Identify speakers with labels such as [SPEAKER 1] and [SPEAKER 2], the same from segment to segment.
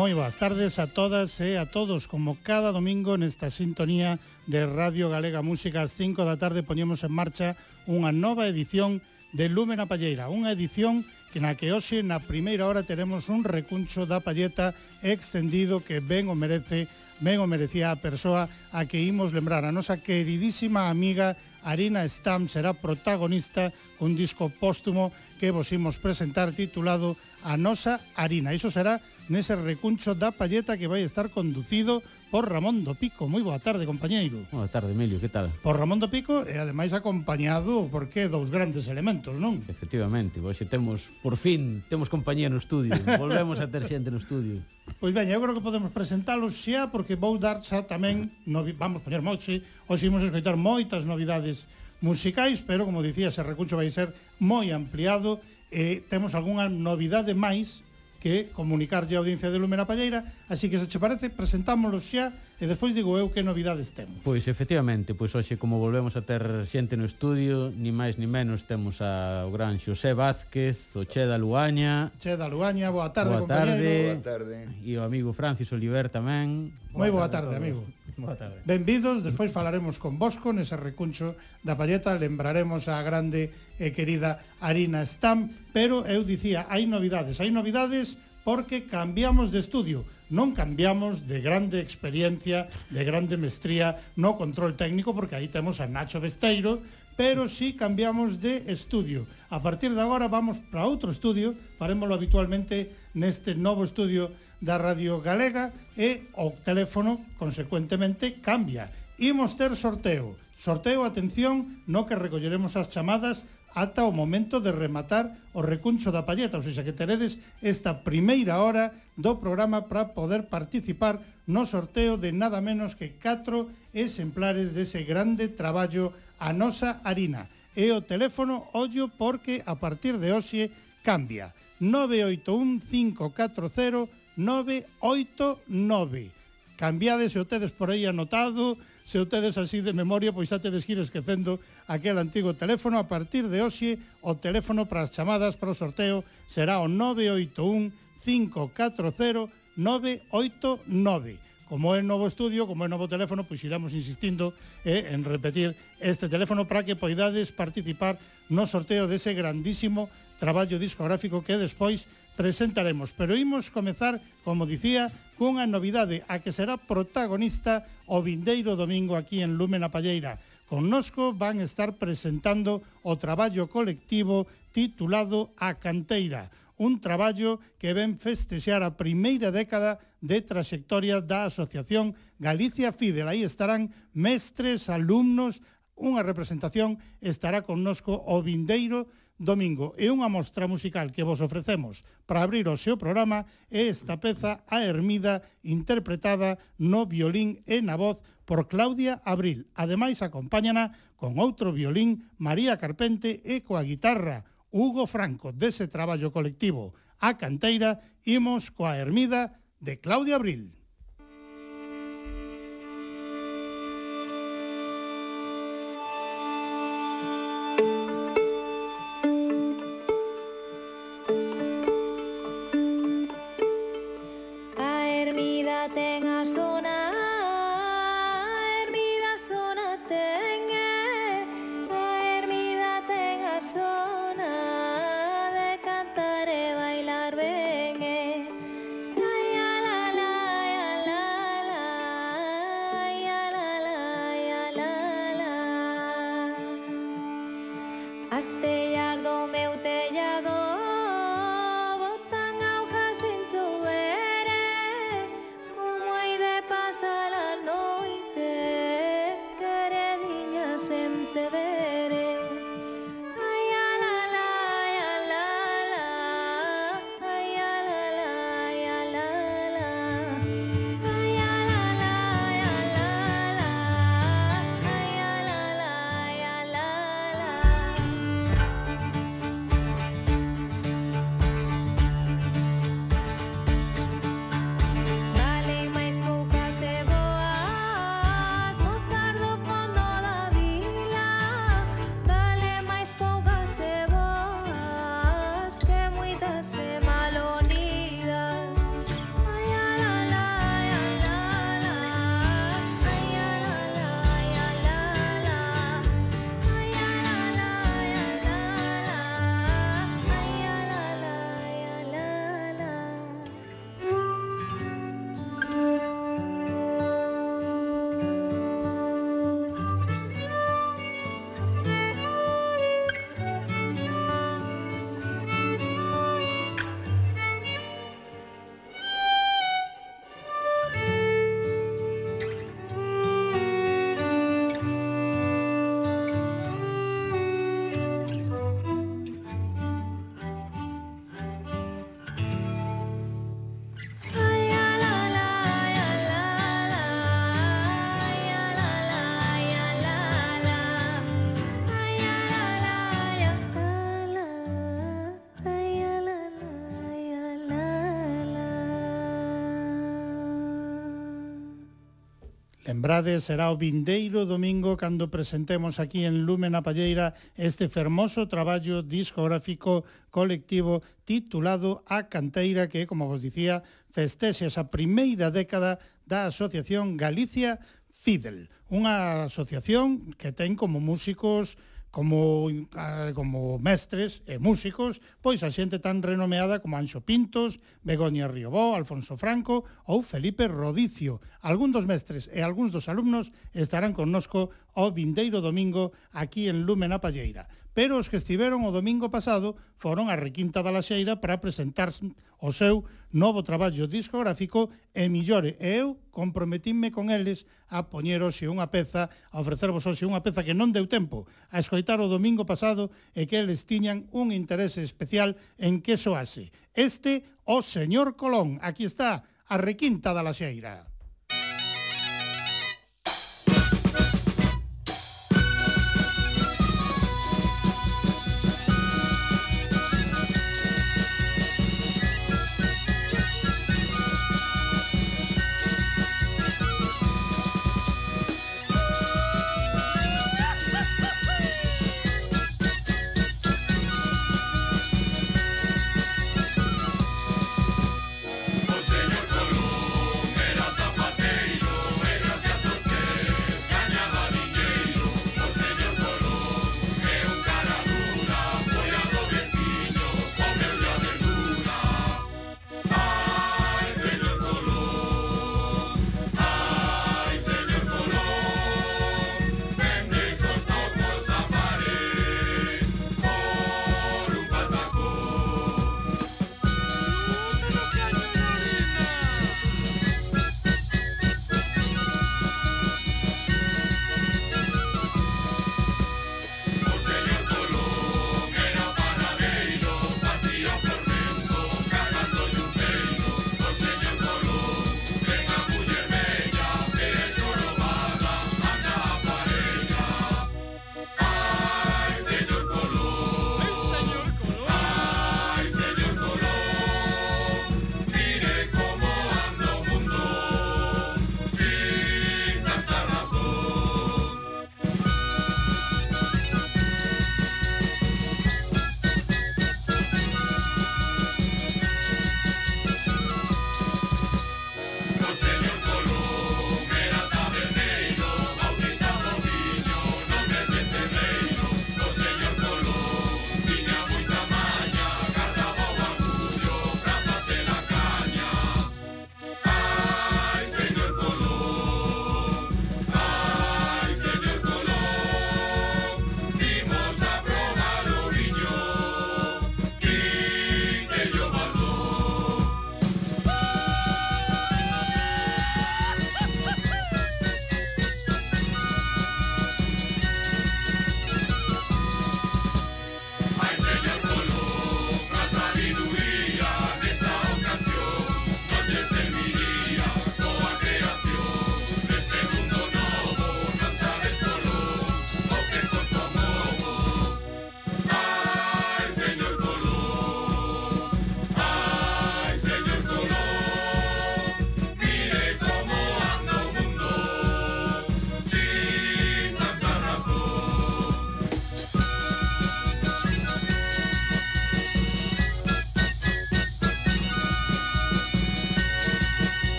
[SPEAKER 1] Moi boas tardes a todas e a todos Como cada domingo nesta sintonía de Radio Galega Música As 5 da tarde poñemos en marcha unha nova edición de Lúmena Palleira Unha edición que na que hoxe na primeira hora teremos un recuncho da palleta extendido que ben o merece ben o merecía a persoa a que imos lembrar a nosa queridísima amiga Arina Stam será protagonista cun disco póstumo que vos imos presentar titulado A nosa Arina. Iso será nese recuncho da Palleta que vai estar conducido por Ramón do Pico. Moi boa tarde, compañeiro.
[SPEAKER 2] Boa tarde, Emilio, que tal?
[SPEAKER 1] Por Ramón do Pico e ademais acompañado porque dous grandes elementos, non?
[SPEAKER 2] Efectivamente, hoxe temos, por fin, temos compañía no estudio. Volvemos a ter xente no estudio.
[SPEAKER 1] Pois ben, eu creo que podemos presentalos xa porque vou dar xa tamén, no, vamos poñer moche, hoxe imos escoitar moitas novidades musicais, pero como dicía, ese recuncho vai ser moi ampliado e temos algunha novidade máis que comunicarlle a audiencia de Lúmena Palleira, así que se che parece, presentámoslos xa e despois digo eu que novidades temos.
[SPEAKER 2] Pois efectivamente, pois hoxe como volvemos a ter xente no estudio, ni máis ni menos temos ao gran Xosé Vázquez, o Che da Luaña.
[SPEAKER 1] Che da Luaña, boa tarde,
[SPEAKER 2] boa tarde.
[SPEAKER 3] Boa tarde.
[SPEAKER 2] E o amigo Francis Oliver tamén.
[SPEAKER 1] Moi boa, boa tarde, amigo.
[SPEAKER 2] Boa tarde.
[SPEAKER 1] Benvidos, despois falaremos con Bosco nese recuncho da palleta, lembraremos a grande e querida Arina Stam, pero eu dicía, hai novidades, hai novidades porque cambiamos de estudio, non cambiamos de grande experiencia, de grande mestría no control técnico, porque aí temos a Nacho Besteiro, pero sí cambiamos de estudio. A partir de agora vamos para outro estudio, farémoslo habitualmente neste novo estudio da Radio Galega e o teléfono, consecuentemente, cambia. Imos ter sorteo. Sorteo, atención, no que recolleremos as chamadas ata o momento de rematar o recuncho da palleta, ou seja, que teredes esta primeira hora do programa para poder participar no sorteo de nada menos que 4 exemplares dese grande traballo a nosa harina. E o teléfono, ollo, porque a partir de hoxe cambia. 981 540 989. Cambiade se o tedes por aí anotado, se o tedes así de memoria, pois xa tedes que ir esquecendo aquel antigo teléfono. A partir de hoxe, o teléfono para as chamadas para o sorteo será o 981 540 989 como é novo estudio, como é novo teléfono, pois iremos insistindo eh, en repetir este teléfono para que poidades participar no sorteo dese grandísimo traballo discográfico que despois presentaremos. Pero imos comezar, como dicía, cunha novidade a que será protagonista o vindeiro domingo aquí en Lume na Palleira. Connosco van estar presentando o traballo colectivo titulado A Canteira, un traballo que ven festexar a primeira década de traxectoria da Asociación Galicia Fidel. Aí estarán mestres, alumnos, unha representación estará connosco o vindeiro domingo e unha mostra musical que vos ofrecemos para abrir o seu programa é esta peza A Ermida interpretada no violín e na voz por Claudia Abril. Ademais, acompáñana con outro violín María Carpente e coa guitarra Hugo Franco dese traballo colectivo. A canteira imos coa Ermida de Claudia Abril. novidades será o vindeiro domingo cando presentemos aquí en Lumen a Palleira este fermoso traballo discográfico colectivo titulado A Canteira que, como vos dicía, festexe esa primeira década da Asociación Galicia Fidel, unha asociación que ten como músicos como, ah, como mestres e músicos, pois a xente tan renomeada como Anxo Pintos, Begoña Riobó, Alfonso Franco ou Felipe Rodicio. Algún dos mestres e algúns dos alumnos estarán connosco o vindeiro domingo aquí en Lúmena Palleira pero os que estiveron o domingo pasado foron a Requinta da Laxeira para presentar o seu novo traballo discográfico e millore e eu comprometínme con eles a poñer hoxe unha peza, a ofrecervos hoxe unha peza que non deu tempo a escoitar o domingo pasado e que eles tiñan un interese especial en que soase. Este, o señor Colón, aquí está, a Requinta da Laxeira.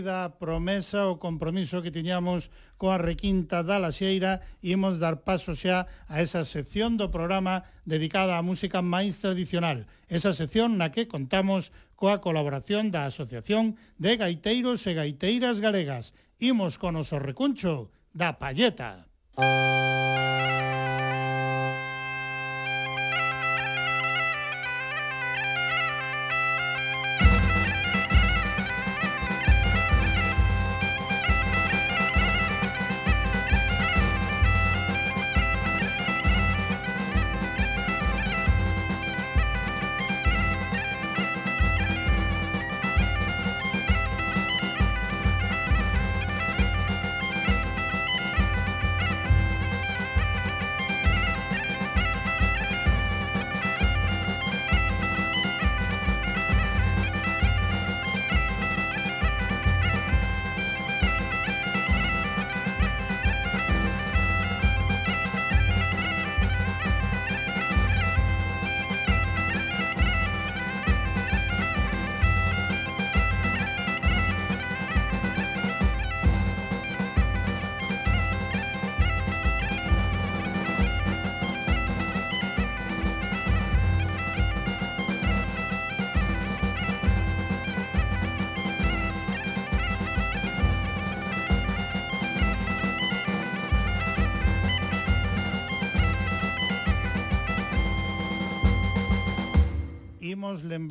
[SPEAKER 1] cumprida a promesa o compromiso que tiñamos coa requinta da Laxeira e imos dar paso xa a esa sección do programa dedicada á música máis tradicional, esa sección na que contamos coa colaboración da Asociación de Gaiteiros e Gaiteiras Galegas. Imos con o recuncho da Palleta.
[SPEAKER 3] Música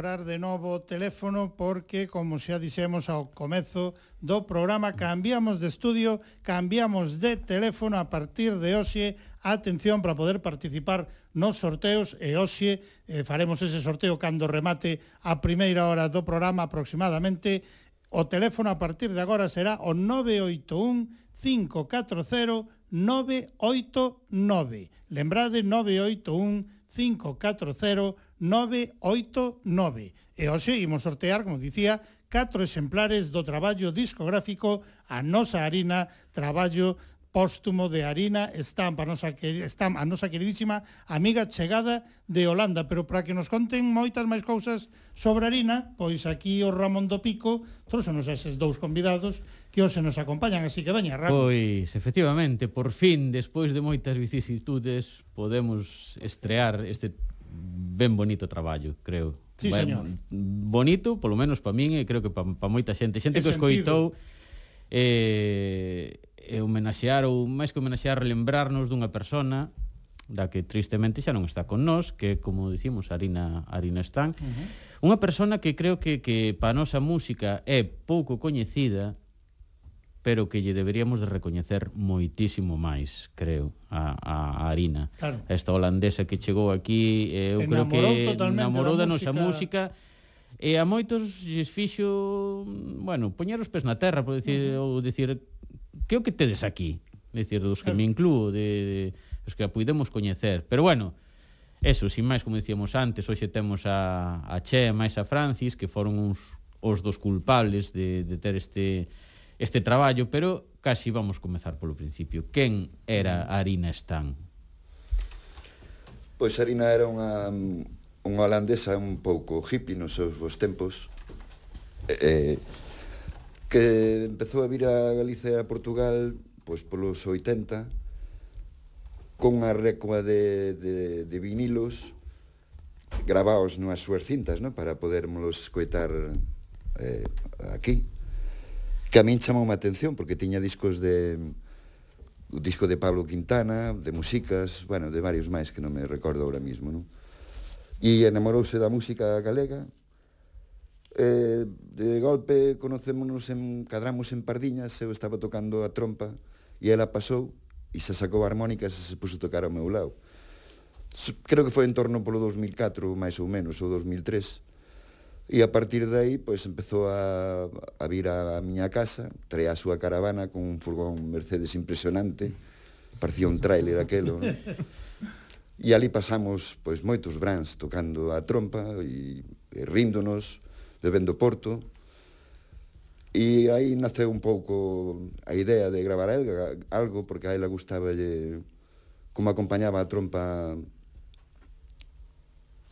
[SPEAKER 1] parar de novo o teléfono porque, como xa dixemos ao comezo do programa, cambiamos de estudio, cambiamos de teléfono a partir de hoxe. Atención para poder participar nos sorteos e hoxe eh, faremos ese sorteo cando remate a primeira hora do programa aproximadamente. O teléfono a partir de agora será o 981 540 989. Lembrade 981 540989. E hoxe imos sortear, como dicía, catro exemplares do traballo discográfico A Nosa Harina, traballo póstumo de Harina estampa, a nosa, Estampa, a nosa queridísima amiga chegada de Holanda. Pero para que nos conten moitas máis cousas sobre Harina, pois aquí o Ramón do Pico trouxenos eses dous convidados que hoxe nos acompañan, así que veña, Ramón.
[SPEAKER 2] Pois, efectivamente, por fin, despois de moitas vicisitudes, podemos estrear este ben bonito traballo, creo.
[SPEAKER 1] Sí,
[SPEAKER 2] ben,
[SPEAKER 1] señor.
[SPEAKER 2] Bonito, polo menos para min, e creo que para pa moita xente. Xente que escoitou... Eh, e homenaxear ou máis que homenaxear lembrarnos dunha persona da que tristemente xa non está con nós, que como dicimos, Arina Arina Stan. Uh -huh. Unha persona que creo que que pa nosa música é pouco coñecida, pero que lle deberíamos de recoñecer moitísimo máis, creo, a, a, a Arina.
[SPEAKER 1] Claro.
[SPEAKER 2] Esta holandesa que chegou aquí, eh, eu
[SPEAKER 1] enamorou
[SPEAKER 2] creo
[SPEAKER 1] que
[SPEAKER 2] enamorou
[SPEAKER 1] da,
[SPEAKER 2] da nosa
[SPEAKER 1] música,
[SPEAKER 2] música E a moitos lles fixo, mm, bueno, poñer os pés na terra, por decir, uh -huh. ou decir, que o que tedes aquí? Decir, dos que me inclúo, de, de os que a puidemos coñecer. Pero bueno, eso, sin máis, como dicíamos antes, hoxe temos a, a Che máis a Francis, que foron uns, os dos culpables de, de ter este, este traballo, pero casi vamos comezar polo principio. Quen era Arina Stan?
[SPEAKER 3] Pois Arina era unha mm, unha holandesa un pouco hippie nos seus vos tempos eh, que empezou a vir a Galicia e a Portugal pois polos 80 con a recua de, de, de vinilos gravaos nas súas cintas, non? Para podermos coitar eh, aquí. Que a min chamou a atención porque tiña discos de o disco de Pablo Quintana, de músicas, bueno, de varios máis que non me recordo ahora mismo, non? e enamorouse da música galega. Eh, de golpe conocémonos en cadramos en Pardiñas, eu estaba tocando a trompa e ela pasou e se sacou a armónica e se puso a tocar ao meu lado. Creo que foi en torno polo 2004, máis ou menos, ou 2003. E a partir de aí, pois, empezou a, a vir a, a miña casa, traía a súa caravana con un furgón Mercedes impresionante, parecía un tráiler aquelo, non? E ali pasamos pois moitos brans tocando a trompa e, e ríndonos, bebendo porto. E aí naceu un pouco a idea de gravar a algo porque a ela gustaba lle, como acompañaba a trompa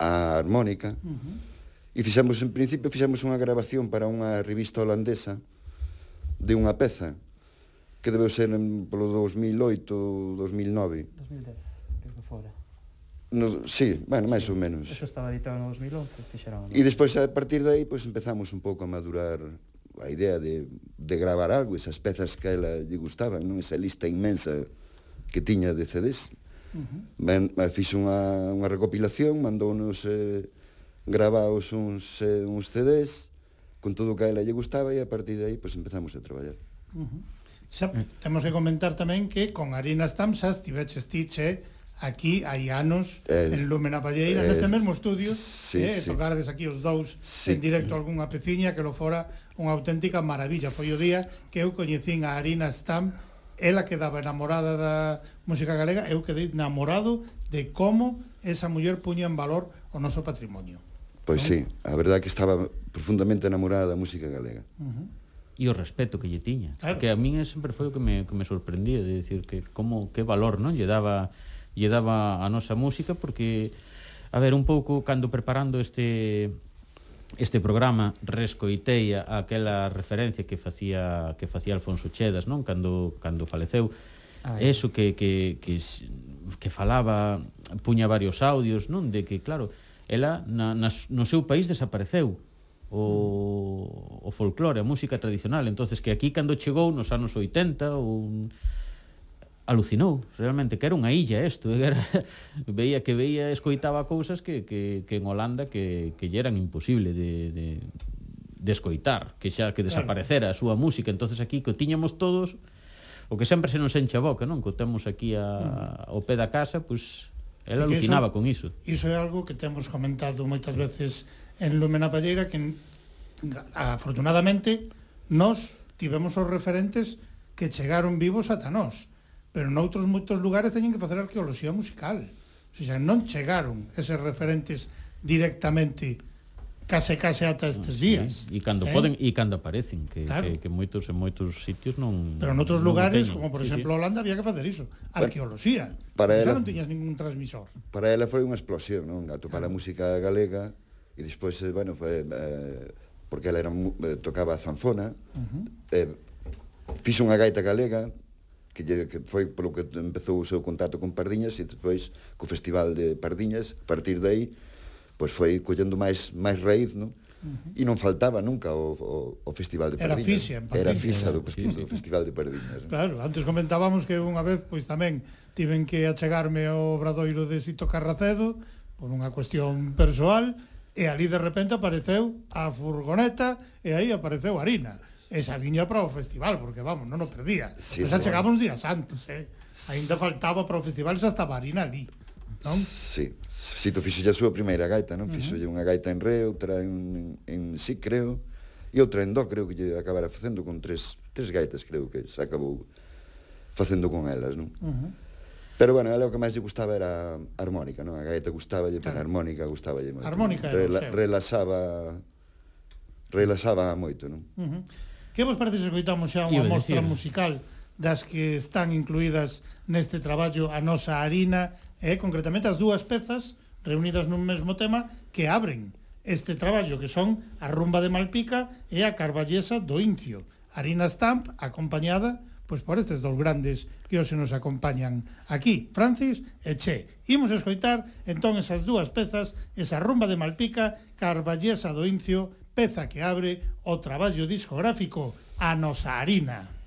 [SPEAKER 3] a armónica. Uh -huh. E fixemos, en principio, fixemos unha grabación para unha revista holandesa de unha peza que debeu ser en, polo 2008 2009.
[SPEAKER 4] 2010, creo que fora.
[SPEAKER 3] No, sí, bueno, máis ou menos.
[SPEAKER 4] Eso estaba editado no 2011, fixeron.
[SPEAKER 3] E despois, a partir de aí, pois pues, empezamos un pouco a madurar a idea de, de gravar algo, esas pezas que a ela lle gustaban, non? Esa lista inmensa que tiña de CDs. Uh -huh. Ben, eh, fixo unha, unha recopilación, mandounos eh, gravaos uns, eh, uns CDs con todo o que a ela lle gustaba e a partir de aí pois pues, empezamos a traballar.
[SPEAKER 1] Uh -huh. Xa, temos que comentar tamén que con Arinas Tamsas tiveches tiche eh, aquí hai anos
[SPEAKER 3] eh,
[SPEAKER 1] en Lúmena Palleira,
[SPEAKER 3] eh,
[SPEAKER 1] neste mesmo estudio,
[SPEAKER 3] sí,
[SPEAKER 1] eh,
[SPEAKER 3] sí.
[SPEAKER 1] tocardes aquí os dous
[SPEAKER 3] sí.
[SPEAKER 1] en directo algunha peciña que lo fora unha auténtica maravilla. Foi o día que eu coñecín a Arina Stam, ela quedaba enamorada da música galega, eu quedei enamorado de como esa muller puña en valor o noso patrimonio.
[SPEAKER 3] Pois non? sí, a verdade que estaba profundamente enamorada da música galega.
[SPEAKER 1] Uh -huh
[SPEAKER 2] e o respeto que lle tiña.
[SPEAKER 1] Claro.
[SPEAKER 2] Que a min sempre foi o que me, que me sorprendía, de decir que como que valor non lle daba lle daba a nosa música porque a ver un pouco cando preparando este este programa rescoitei aquela referencia que facía que facía Alfonso Chedas, non? Cando cando faleceu.
[SPEAKER 4] Ah, Ai.
[SPEAKER 2] Eso que que que que falaba, puña varios audios, non? De que claro, ela na, nas, no seu país desapareceu o, o folclore, a música tradicional entonces que aquí cando chegou nos anos 80 ou alucinou, realmente, que era unha illa isto, era, veía que veía, escoitaba cousas que, que, que en Holanda que, que lle eran imposible de, de, de escoitar, que xa que desaparecera a súa música, entonces aquí que o tiñamos todos, o que sempre se nos enche a boca, non? Que o temos aquí a, mm. ao pé da casa, pois
[SPEAKER 1] pues, ela
[SPEAKER 2] alucinaba
[SPEAKER 1] iso,
[SPEAKER 2] con iso.
[SPEAKER 1] Iso é algo que temos comentado moitas veces en Lumena Palleira, que afortunadamente nos tivemos os referentes que chegaron vivos ata nós pero noutros moitos lugares teñen que facer arqueoloxía musical. O sea, non chegaron eses referentes directamente case case ata ah, estes días. Eh.
[SPEAKER 2] E cando
[SPEAKER 1] eh?
[SPEAKER 2] poden e cando aparecen, que,
[SPEAKER 1] claro.
[SPEAKER 2] que, que moitos en moitos sitios non
[SPEAKER 1] Pero
[SPEAKER 2] noutros
[SPEAKER 1] lugares,
[SPEAKER 2] teñen.
[SPEAKER 1] como por
[SPEAKER 2] sí,
[SPEAKER 1] exemplo sí. Holanda, había que facer iso, arqueoloxía.
[SPEAKER 3] Para, ela
[SPEAKER 1] non tiñas ningún transmisor.
[SPEAKER 3] Para ela foi unha explosión, non? Atopar claro. a música galega e despois, eh, bueno, foi, eh, porque ela era, eh, tocaba zanfona, uh -huh. eh, fixo unha gaita galega, que, lle, que foi polo que empezou o seu contacto con Pardiñas e despois co Festival de Pardiñas, a partir de aí, pois foi collendo máis máis raíz, non? Uh -huh. E non faltaba nunca o, o, o Festival de Pardiñas.
[SPEAKER 1] Era fixa, en Pardiñas.
[SPEAKER 3] Era fixa do, do Festival de Pardiñas. Non?
[SPEAKER 1] Claro, antes comentábamos que unha vez, pois tamén, tiven que achegarme ao obradoiro de Sito Carracedo por unha cuestión persoal, e ali de repente apareceu a furgoneta e aí apareceu harina. E xa viña para o festival, porque vamos, non o perdía.
[SPEAKER 3] Sí,
[SPEAKER 1] xa
[SPEAKER 3] sí,
[SPEAKER 1] chegaba bueno. uns días antes, eh? Ainda faltaba para o festival xa estaba Arina ali, non?
[SPEAKER 3] Sí. Si tu a súa primeira gaita, non? Uh -huh. Unha gaita en re, outra en, en, en sí, creo, e outra en do, creo que lle acabara facendo con tres, tres gaitas, creo que se acabou facendo con elas, non?
[SPEAKER 1] Uh -huh.
[SPEAKER 3] Pero bueno, ela o que máis lle gustaba era a armónica, non? A gaita gustaba lle,
[SPEAKER 1] claro.
[SPEAKER 3] pero a armónica gustaba lle moito.
[SPEAKER 1] Armónica
[SPEAKER 3] Rela, relaxaba relaxaba moito, non?
[SPEAKER 1] Uh -huh. Que vos parece se escoitamos xa unha mostra musical das que están incluídas neste traballo a nosa harina e concretamente as dúas pezas reunidas nun mesmo tema que abren este traballo que son a rumba de Malpica e a carballesa do Incio. Harina Stamp acompañada pois por estes dous grandes que hoxe nos acompañan aquí, Francis e Che. Imos escoitar entón esas dúas pezas, esa rumba de Malpica, Carballesa do Incio peza que abre o traballo discográfico A Nosa Harina.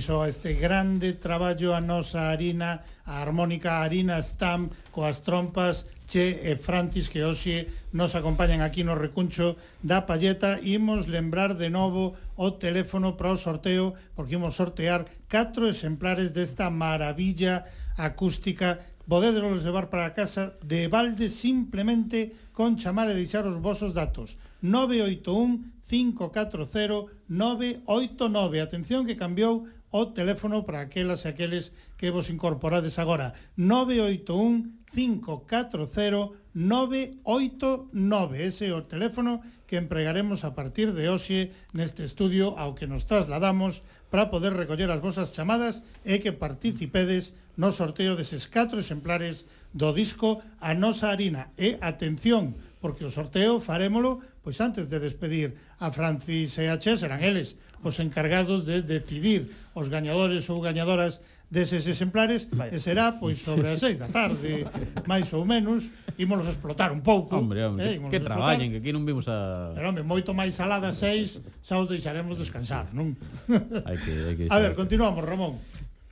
[SPEAKER 1] só este grande traballo a nosa harina, a harmónica harina Stam coas trompas Che e Francis que hoxe nos acompañan aquí no recuncho da Palleta. Imos lembrar de novo o teléfono para o sorteo porque imos sortear catro exemplares desta maravilla acústica Podédelos levar para a casa de balde simplemente con chamar e deixar os vosos datos. 981 540 989. Atención que cambiou o teléfono para aquelas e aqueles que vos incorporades agora. 981-540-989. Ese é o teléfono que empregaremos a partir de hoxe neste estudio ao que nos trasladamos para poder recoller as vosas chamadas e que participedes no sorteo deses 4 exemplares do disco A Nosa Harina. E atención, porque o sorteo farémolo pois antes de despedir a Francis e a Che, serán eles os encargados de decidir os gañadores ou gañadoras deses exemplares
[SPEAKER 4] Vaya.
[SPEAKER 1] e será pois sobre as seis da tarde, máis ou menos, ímolos explotar un pouco.
[SPEAKER 2] Hombre, hombre,
[SPEAKER 1] eh,
[SPEAKER 2] que,
[SPEAKER 1] explotar.
[SPEAKER 2] traballen, que aquí non vimos a
[SPEAKER 1] Pero hombre, moito máis alá das seis, xa os deixaremos descansar, non?
[SPEAKER 2] Hai que, hai que
[SPEAKER 1] A ver, continuamos, Ramón.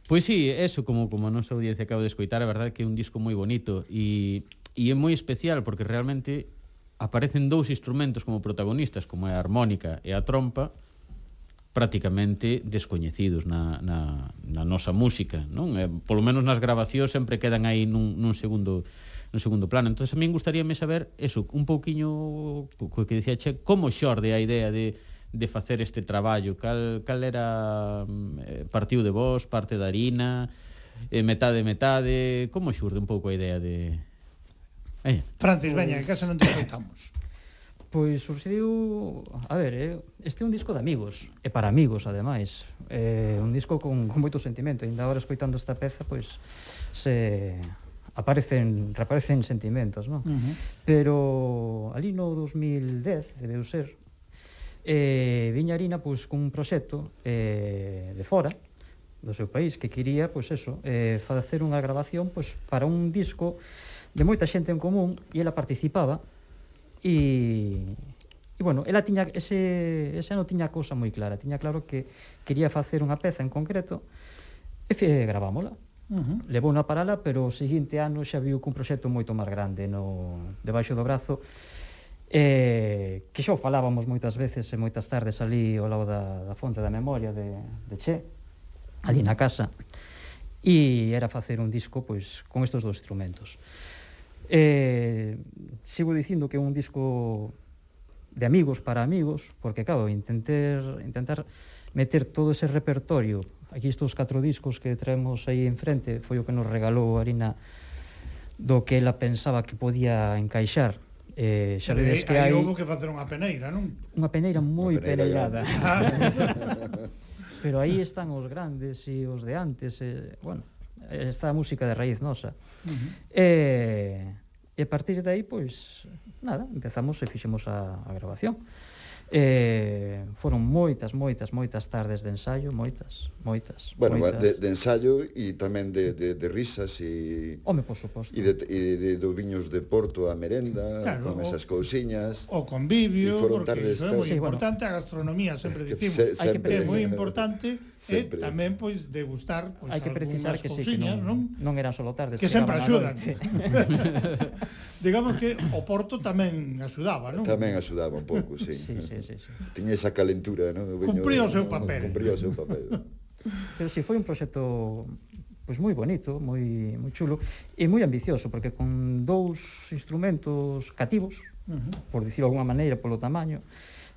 [SPEAKER 2] Pois sí, eso, como como a nosa audiencia acaba de escoitar, a verdade que é un disco moi bonito e e é moi especial porque realmente aparecen dous instrumentos como protagonistas, como é a armónica e a trompa, prácticamente descoñecidos na, na, na nosa música, non? Eh, polo menos nas grabacións sempre quedan aí nun, nun segundo no segundo plano. Entón, a min gustaríame saber eso, un pouquiño co que dicía Che, como xorde a idea de de facer este traballo, cal, cal era eh, partiu de vos, parte da harina, eh, metade, metade, como xurde un pouco a idea de... Eh.
[SPEAKER 1] Francis, veña, que casa non te escoitamos.
[SPEAKER 4] Pois surxiu, a ver, eh, este é un disco de amigos, e para amigos ademais. É eh, un disco con, con moito sentimento, ainda agora escoitando esta peza, pois se aparecen reaparecen sentimentos, non?
[SPEAKER 1] Uh -huh.
[SPEAKER 4] Pero ali no 2010 debeu ser eh Viñarina pois cun proxecto eh de fora do seu país que quería pois eso, eh facer unha grabación pois para un disco de moita xente en común e ela participaba e E, bueno, ela tiña ese, ese ano tiña cousa moi clara, tiña claro que quería facer unha peza en concreto e fe, gravámola.
[SPEAKER 1] Uh -huh.
[SPEAKER 4] Levou unha parala, pero o seguinte ano xa viu cun proxecto moito máis grande no debaixo do brazo eh, que xa falábamos moitas veces e moitas tardes ali ao lado da, da fonte da memoria de, de Che, ali na casa e era facer un disco pois con estes dous instrumentos. Eh, sigo dicindo que é un disco de amigos para amigos, porque claro, intentar intentar meter todo ese repertorio, aquí estos catro discos que traemos aí enfrente, foi o que nos regalou Arina do que ela pensaba que podía encaixar Eh, xa vedes que hai...
[SPEAKER 1] houve que facer unha peneira, non?
[SPEAKER 4] Unha peneira moi peneirada. Pero aí están os grandes e os de antes, E, bueno, está a música de raíz nosa.
[SPEAKER 1] Uh -huh.
[SPEAKER 4] Eh, E a partir de aí, pois, nada, empezamos e fixemos a, a grabación. Eh, foron moitas, moitas, moitas tardes de ensaio, moitas, moitas.
[SPEAKER 3] Bueno,
[SPEAKER 4] moitas.
[SPEAKER 3] De, de ensaio e tamén de, de, de risas e...
[SPEAKER 4] Home, por suposto.
[SPEAKER 3] E de, e de, de, do viños de Porto a merenda,
[SPEAKER 1] claro,
[SPEAKER 3] con esas cousiñas.
[SPEAKER 1] O convivio,
[SPEAKER 3] foron
[SPEAKER 1] porque
[SPEAKER 3] tardes,
[SPEAKER 1] iso é moi
[SPEAKER 4] sí,
[SPEAKER 1] importante, bueno, a gastronomía, sempre dicimos.
[SPEAKER 3] Se,
[SPEAKER 1] sempre, é moi importante eh,
[SPEAKER 3] sempre.
[SPEAKER 1] e tamén, pois, degustar pois,
[SPEAKER 4] Hai que precisar que, sí, que non,
[SPEAKER 1] non,
[SPEAKER 4] non eran solo tardes.
[SPEAKER 1] Que,
[SPEAKER 4] que sempre
[SPEAKER 1] axudan. Digamos que o Porto tamén axudaba, non?
[SPEAKER 3] Tamén axudaba un pouco, sí.
[SPEAKER 4] sí, sí sí, sí.
[SPEAKER 3] Tiña esa calentura, non?
[SPEAKER 1] Cumpría o seu papel.
[SPEAKER 3] Cumpría o seu papel.
[SPEAKER 4] Pero si sí, foi un proxecto pois moi bonito, moi moi chulo e moi ambicioso porque con dous instrumentos cativos,
[SPEAKER 1] uh -huh.
[SPEAKER 4] por dicirlo de alguma maneira polo tamaño,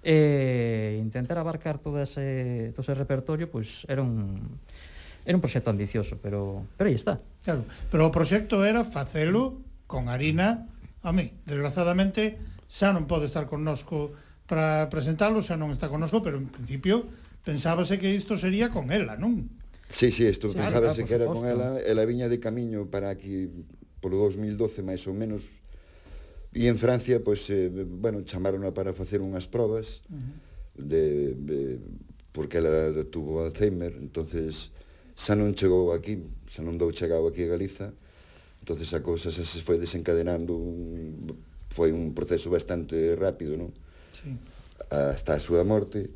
[SPEAKER 4] e intentar abarcar todo ese todo ese repertorio, pois era un era un proxecto ambicioso, pero pero aí está.
[SPEAKER 1] Claro, pero o proxecto era facelo con harina a mí. Desgraciadamente xa non pode estar connosco para presentalo, xa non está conosco, pero en principio pensábase que isto sería con ela, non?
[SPEAKER 3] Sí, sí, isto
[SPEAKER 4] sí,
[SPEAKER 3] pensábase
[SPEAKER 4] claro,
[SPEAKER 3] que era
[SPEAKER 4] suposto.
[SPEAKER 3] con ela, ela viña de camiño para aquí polo 2012 máis ou menos e en Francia, pois, eh, bueno, chamarona para facer unhas probas uh -huh. de, de porque ela tuvo Alzheimer, entonces xa non chegou aquí, xa non dou chegado aquí a Galiza, entonces a cousa xa se foi desencadenando, un, foi un proceso bastante rápido, non?
[SPEAKER 1] sí.
[SPEAKER 3] hasta a súa morte.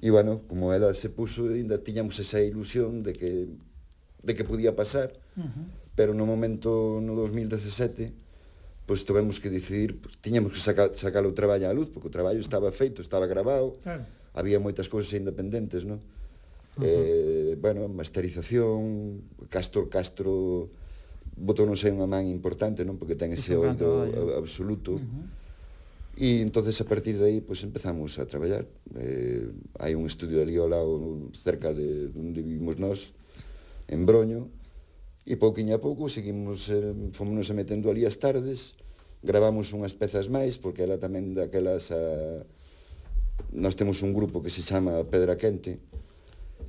[SPEAKER 3] E, bueno, como ela se puso, ainda tiñamos esa ilusión de que, de que podía pasar, uh -huh. pero no momento no 2017 pois tivemos que decidir, pues, tiñamos que saca, sacar o traballo á luz, porque o traballo estaba feito, estaba grabado, claro. había moitas cousas independentes, non? Uh -huh. eh, bueno, masterización, Castro Castro botou non sei unha man importante, non? Porque ten ese oído absoluto. Uh -huh E entonces a partir de aí pois empezamos a traballar. Eh, hai un estudio de Liola cerca de onde vivimos nós, en Broño, e pouquinho a pouco seguimos, eh, fomos metendo ali as tardes, gravamos unhas pezas máis, porque ela tamén daquelas a... Nós temos un grupo que se chama Pedra Quente,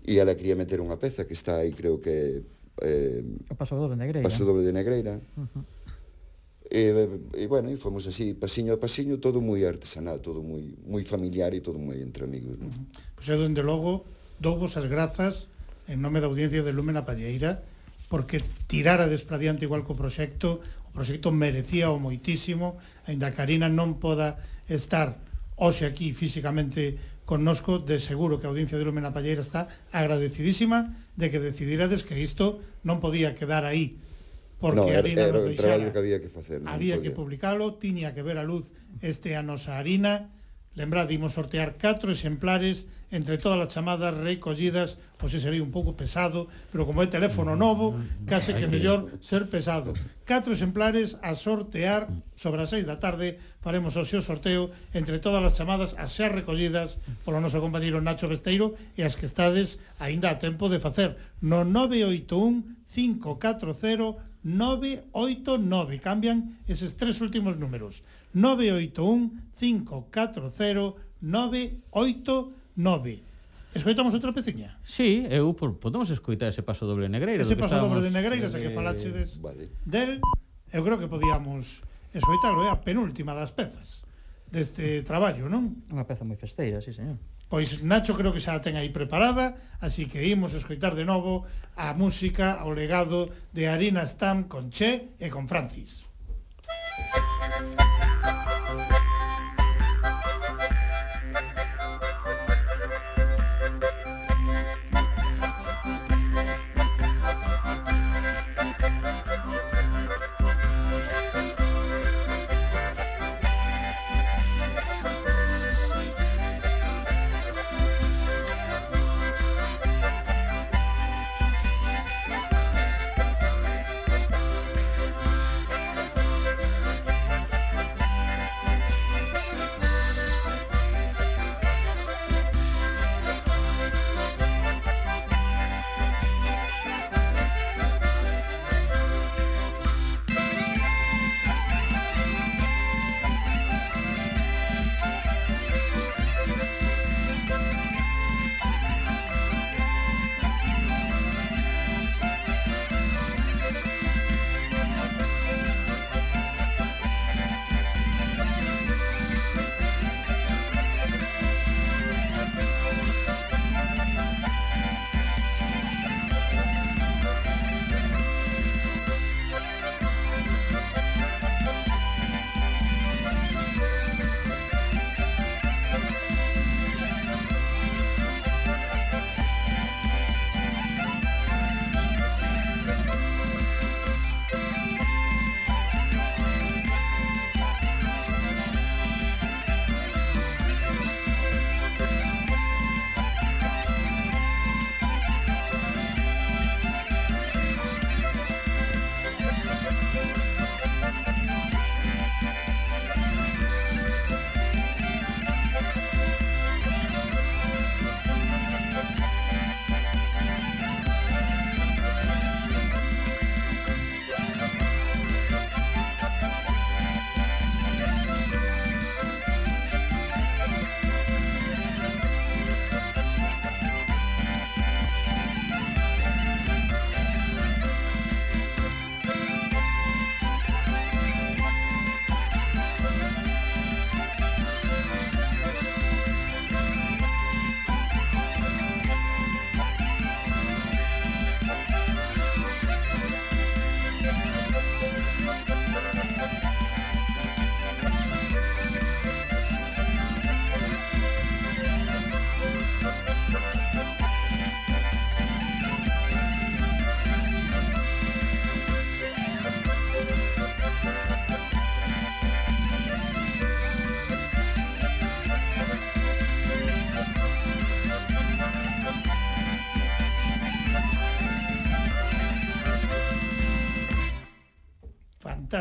[SPEAKER 3] e ela quería meter unha peza que está aí, creo que...
[SPEAKER 4] Eh, o Paso Doble de Negreira.
[SPEAKER 3] Paso Doble de Negreira. Uh -huh E, e bueno, e fomos así, pasiño a pasiño, todo moi artesanal, todo moi moi familiar e todo moi entre amigos. Non? Uh -huh.
[SPEAKER 1] Pois eu, dende logo, douvos as grazas en nome da audiencia de Lumen a Palleira porque tirara despradiante igual co proxecto, o proxecto merecía o moitísimo, aínda Karina non poda estar hoxe aquí físicamente connosco, de seguro que a audiencia de Lumen a Palleira está agradecidísima de que decidirades que isto non podía quedar aí Porque
[SPEAKER 3] no, era, era o traballo que había que facer.
[SPEAKER 1] Non había podía. que publicalo, tiña que ver a luz este a nosa harina. Lembrad, imos sortear 4 exemplares entre todas as chamadas recollidas, pois ese sería un pouco pesado, pero como é teléfono mm, novo, mm, mm, case que mellor ser pesado. 4 exemplares a sortear sobre as 6 da tarde, faremos o seu sorteo entre todas as chamadas a ser recollidas polo noso compañeiro Nacho Besteiro e as que estades aínda a tempo de facer no 981 540 989. Cambian eses tres últimos números. 981-540-989. Escoitamos outra peciña?
[SPEAKER 2] Sí, eu por, podemos escoitar ese paso doble negreiro.
[SPEAKER 1] Ese paso doble de negreiro, eh, que falachedes vale. del... Eu creo que podíamos escoitarlo, é a penúltima das pezas deste traballo, non?
[SPEAKER 4] Unha peza moi festeira, sí, señor.
[SPEAKER 1] Pois Nacho creo que xa a ten aí preparada, así que imos escoitar de novo a música, ao legado de Arina Stam con Che e con Francis.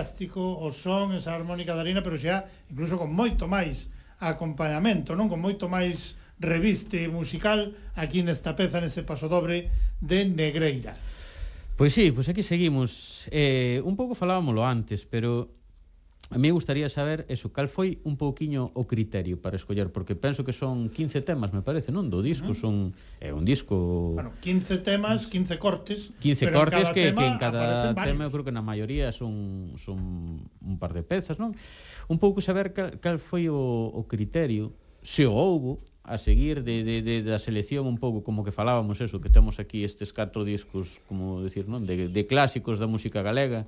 [SPEAKER 1] fantástico o son, esa armónica da Lina, pero xa incluso con moito máis acompañamento, non con moito máis reviste musical aquí nesta peza, nese paso dobre de Negreira.
[SPEAKER 2] Pois sí, pois aquí seguimos. Eh, un pouco falábamoslo antes, pero A mí gustaría saber eso, cal foi un pouquiño o criterio para escoller, porque penso que son 15 temas, me parece, non? Do disco, uh -huh. son é eh, un disco...
[SPEAKER 1] Bueno, 15 temas, 15 cortes,
[SPEAKER 2] 15
[SPEAKER 1] pero
[SPEAKER 2] cortes que, que en cada tema, eu creo que na maioría son, son un par de pezas, non? Un pouco saber cal, cal foi o, o criterio, se o houbo, a seguir de, de, de, da selección un pouco como que falábamos eso, que temos aquí estes catro discos, como decir, non, de, de clásicos da música galega.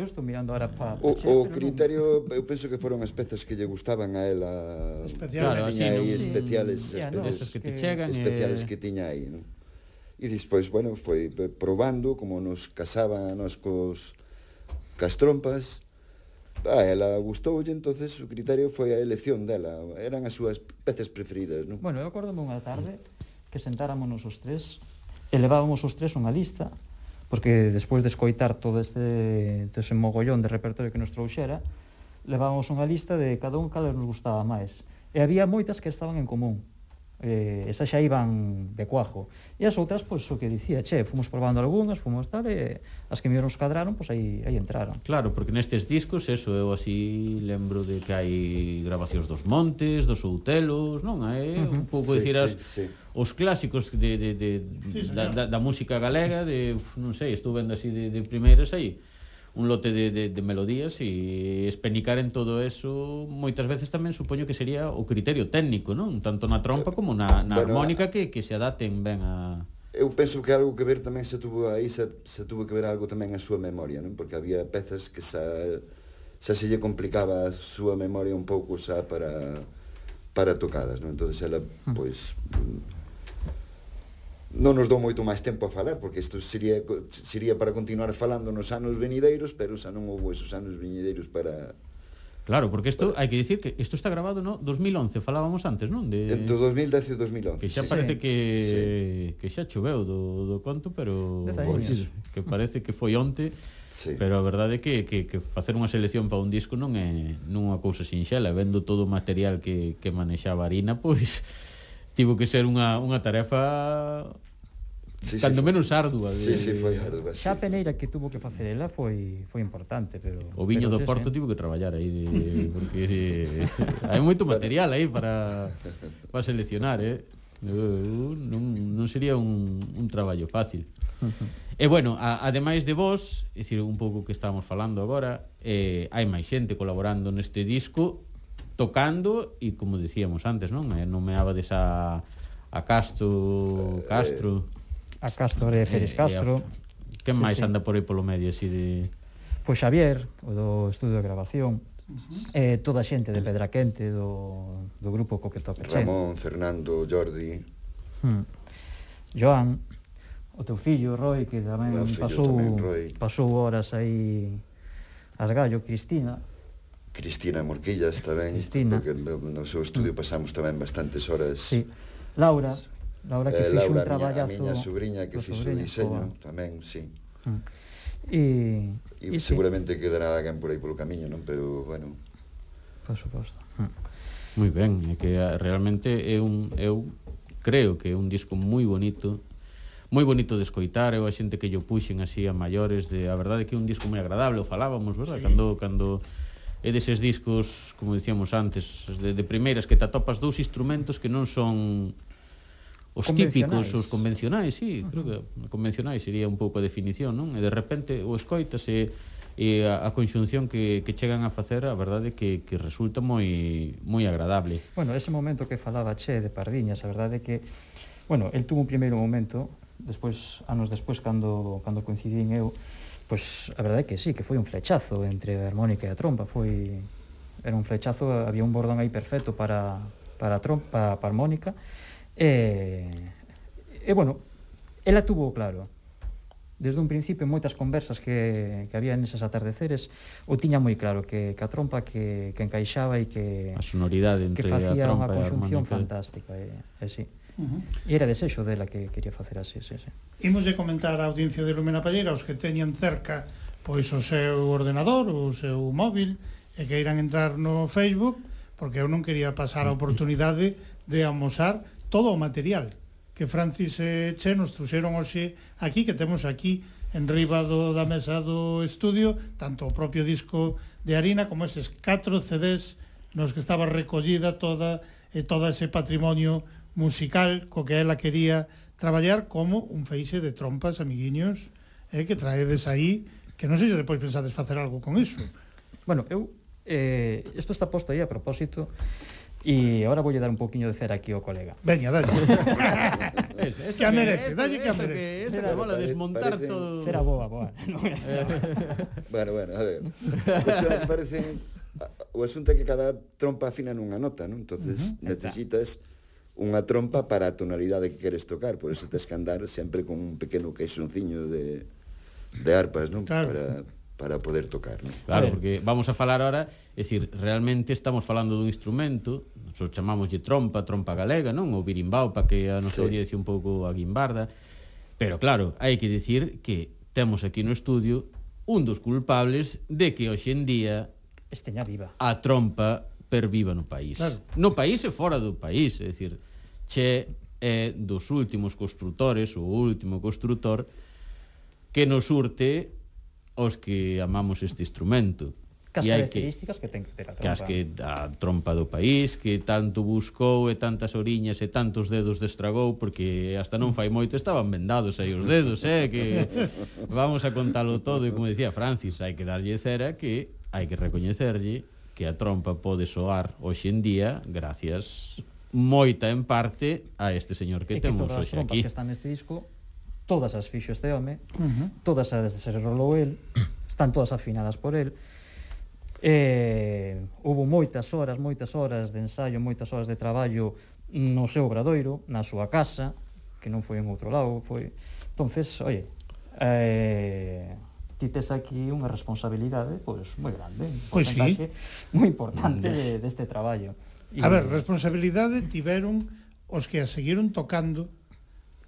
[SPEAKER 4] Eu estou mirando ahora para
[SPEAKER 3] o, o
[SPEAKER 4] criterio, non...
[SPEAKER 3] eu penso que foron as pezas que lle gustaban a ela.
[SPEAKER 1] Especiales,
[SPEAKER 2] claro, así,
[SPEAKER 3] aí,
[SPEAKER 2] no,
[SPEAKER 3] especiales,
[SPEAKER 4] sí,
[SPEAKER 3] especiales,
[SPEAKER 2] no, que te chegan,
[SPEAKER 3] especiales
[SPEAKER 2] eh,
[SPEAKER 3] que tiña aí, non? E despois, bueno, foi probando como nos casaba nos cos cas trompas, a ela gustoulle, entonces o criterio foi a elección dela. Eran as súas peces preferidas, non?
[SPEAKER 4] Bueno, eu acordome unha tarde que sentáramonos os tres, elevábamos os tres unha lista, porque despois de escoitar todo este, todo ese mogollón de repertorio que nos trouxera, levábamos unha lista de cada un cal nos gustaba máis. E había moitas que estaban en común eh, esas xa iban de cuajo. E as outras, pois, o que dicía, che, fomos probando algunhas, fomos tal, e as que mellor nos cadraron, pois, aí, aí entraron.
[SPEAKER 2] Claro, porque nestes discos, eso, eu así lembro de que hai grabacións dos Montes, dos Outelos, non? É eh? un pouco,
[SPEAKER 3] sí,
[SPEAKER 2] dicir, sí, as,
[SPEAKER 3] sí.
[SPEAKER 2] os clásicos de, de, de,
[SPEAKER 1] sí, señor.
[SPEAKER 2] da, da, da música galega, de, uf, non sei, estou vendo así de, de primeiras aí un lote de, de, de melodías e espenicar en todo eso moitas veces tamén supoño que sería o criterio técnico, non? Tanto na trompa como na, na
[SPEAKER 3] bueno,
[SPEAKER 2] armónica que, que se adapten ben a...
[SPEAKER 3] Eu penso que algo que ver tamén se tuvo aí, se, se tuvo que ver algo tamén a súa memoria, non? Porque había pezas que xa, xa se lle complicaba a súa memoria un pouco xa para para tocadas, non? Entonces ela, hmm. pois, pues, non nos dou moito máis tempo a falar, porque isto sería, sería para continuar falando nos anos venideiros, pero xa non houve esos anos venideiros para...
[SPEAKER 2] Claro, porque isto, para... hai que dicir que isto está grabado no 2011, falábamos antes, non? De...
[SPEAKER 3] Entre 2010 e 2011.
[SPEAKER 2] Que xa
[SPEAKER 3] sí.
[SPEAKER 2] parece que, sí. que xa choveu do, do conto, pero... Pois. Que parece que foi onte,
[SPEAKER 3] sí.
[SPEAKER 2] pero a verdade é que, que, que facer unha selección para un disco non é non é unha cousa sinxela, vendo todo o material que, que manexaba Arina, pois tivo que ser unha, unha tarefa
[SPEAKER 3] Sí,
[SPEAKER 2] Cando
[SPEAKER 3] sí,
[SPEAKER 2] menos ardua de...
[SPEAKER 3] Sí, foi ardua sí.
[SPEAKER 4] Xa a peneira que tuvo que facer ela foi foi importante pero
[SPEAKER 2] O viño
[SPEAKER 4] pero
[SPEAKER 2] do Porto
[SPEAKER 4] sí,
[SPEAKER 2] tivo que traballar aí de, Porque sí, hai moito material aí para, para seleccionar eh? non, non sería un, un traballo fácil E bueno, a, ademais de vos, é dicir, un pouco que estamos falando agora, eh, hai máis xente colaborando neste disco tocando e como dicíamos antes, non? Eh, nomeaba desa a Castro, Castro.
[SPEAKER 4] Eh, a Castro e Félix
[SPEAKER 2] eh,
[SPEAKER 4] eh,
[SPEAKER 2] Castro. Eh, quen máis
[SPEAKER 4] sí,
[SPEAKER 2] anda por aí polo medio así de
[SPEAKER 4] Pois Xavier, o do estudio de grabación. Uh -huh. eh, toda a xente de Pedra Quente do, do grupo co que toca
[SPEAKER 3] Ramón, Fernando, Jordi
[SPEAKER 4] hmm. Joan o teu fillo Roy que tamén pasou
[SPEAKER 3] tamén, Roy.
[SPEAKER 4] pasou horas aí as gallo Cristina
[SPEAKER 3] Cristina Morquillas tamén,
[SPEAKER 4] Cristina.
[SPEAKER 3] porque no, no seu estudio pasamos tamén bastantes horas.
[SPEAKER 4] Sí. Laura, Laura que
[SPEAKER 3] eh,
[SPEAKER 4] fixo
[SPEAKER 3] Laura,
[SPEAKER 4] un
[SPEAKER 3] traballazo. A miña sobrinha que fixo o diseño
[SPEAKER 4] boa.
[SPEAKER 3] tamén, sí.
[SPEAKER 4] Mm. E,
[SPEAKER 3] e,
[SPEAKER 4] e
[SPEAKER 3] seguramente sí. quedará alguén por aí polo camiño, non? Pero, bueno...
[SPEAKER 4] Por suposto. Mm.
[SPEAKER 2] Moi ben, é que ah, realmente é un, eu creo que é un disco moi bonito, moi bonito de escoitar, eu a xente que yo puxen así a maiores, de a verdade que é un disco moi agradable, o falábamos, verdad?
[SPEAKER 1] Sí.
[SPEAKER 2] Cando cando e deses discos, como dicíamos antes, de, de primeiras que te atopas dous instrumentos que non son os típicos, os convencionais, sí, uh -huh. creo que convencionais sería un pouco a definición, non? E de repente o escoitas e, e a, a conxunción que, que chegan a facer, a verdade que, que resulta moi moi agradable.
[SPEAKER 4] Bueno, ese momento que falaba Che de Pardiñas, a verdade que bueno, el tuvo un primeiro momento, despois anos despois cando cando coincidín eu, Pois a verdade é que sí, que foi un flechazo entre a harmónica e a trompa, foi era un flechazo, había un bordón aí perfecto para para a trompa, para a harmónica. E eh, e eh, bueno, ela tuvo claro. Desde un principio, en moitas conversas que, que había neses atardeceres, o tiña moi claro que, que a trompa que, que encaixaba e que...
[SPEAKER 2] A sonoridade entre que
[SPEAKER 4] facía a
[SPEAKER 2] trompa
[SPEAKER 4] unha conxunción fantástica. E, e sí.
[SPEAKER 1] Uh -huh.
[SPEAKER 4] Era desexo dela que quería facer así, sí, sí.
[SPEAKER 1] Imos de comentar a audiencia de Lumena Palleira os que teñan cerca pois o seu ordenador, o seu móvil, e que irán entrar no Facebook, porque eu non quería pasar a oportunidade de amosar todo o material que Francis e Che nos trouxeron hoxe aquí, que temos aquí en riba do, da mesa do estudio, tanto o propio disco de harina como eses catro CDs nos que estaba recollida toda e todo ese patrimonio musical co que ela quería traballar como un feixe de trompas, amiguiños, eh, que traedes aí, que non sei se depois pensades facer algo con iso.
[SPEAKER 4] Bueno, eu, eh, isto está posto aí a propósito, E agora voulle dar un poquinho de cera aquí ao colega.
[SPEAKER 1] Veña, dalle.
[SPEAKER 2] es,
[SPEAKER 1] que a merece, dalle que a merece.
[SPEAKER 2] Esta que mola desmontar
[SPEAKER 3] parece-
[SPEAKER 2] todo.
[SPEAKER 4] Cera boa, boa. No,
[SPEAKER 3] bueno, bueno, a ver. Isto parece o asunto é que cada trompa afina nunha nota, non? Entonces uh -huh. necesitas Está unha trompa para a tonalidade que queres tocar, por eso tes que andar sempre con un pequeno caixonciño de, de arpas, non?
[SPEAKER 1] Claro.
[SPEAKER 3] Para, para poder tocar, non?
[SPEAKER 2] Claro, porque vamos a falar ahora, é dicir, realmente estamos falando dun instrumento, nos chamamos de trompa, trompa galega, non? O birimbau, para que a nosa
[SPEAKER 3] sí.
[SPEAKER 2] audiencia un pouco a guimbarda, pero claro, hai que dicir que temos aquí no estudio un dos culpables de que hoxe en día
[SPEAKER 4] esteña viva.
[SPEAKER 2] A trompa perviva no país.
[SPEAKER 1] Claro.
[SPEAKER 2] No país e fora do país, é dicir, che é dos últimos construtores, o último construtor que nos urte os que amamos este instrumento.
[SPEAKER 4] Que as
[SPEAKER 2] e características que,
[SPEAKER 4] que ten que ter a trompa.
[SPEAKER 2] Que as que a trompa do país, que tanto buscou e tantas oriñas e tantos dedos destragou, porque hasta non fai moito estaban vendados aí os dedos, eh, que vamos a contalo todo. E como decía Francis, hai que darlle cera que hai que recoñecerlle que a trompa pode soar hoxe en día gracias moita en parte a este señor que,
[SPEAKER 4] que
[SPEAKER 2] temos hoxe aquí.
[SPEAKER 4] que están neste disco, todas as fixo este home,
[SPEAKER 1] uh -huh.
[SPEAKER 4] todas as de Sergio el están todas afinadas por el. Eh, houve moitas horas, moitas horas de ensaio, moitas horas de traballo no seu obradoiro, na súa casa, que non foi en outro lado, foi... Entonces, oye, eh, ti tes aquí unha responsabilidade pois moi grande,
[SPEAKER 1] pois sí.
[SPEAKER 4] moi importante deste de, de traballo. E...
[SPEAKER 1] A ver, responsabilidade tiveron os que a seguiron tocando,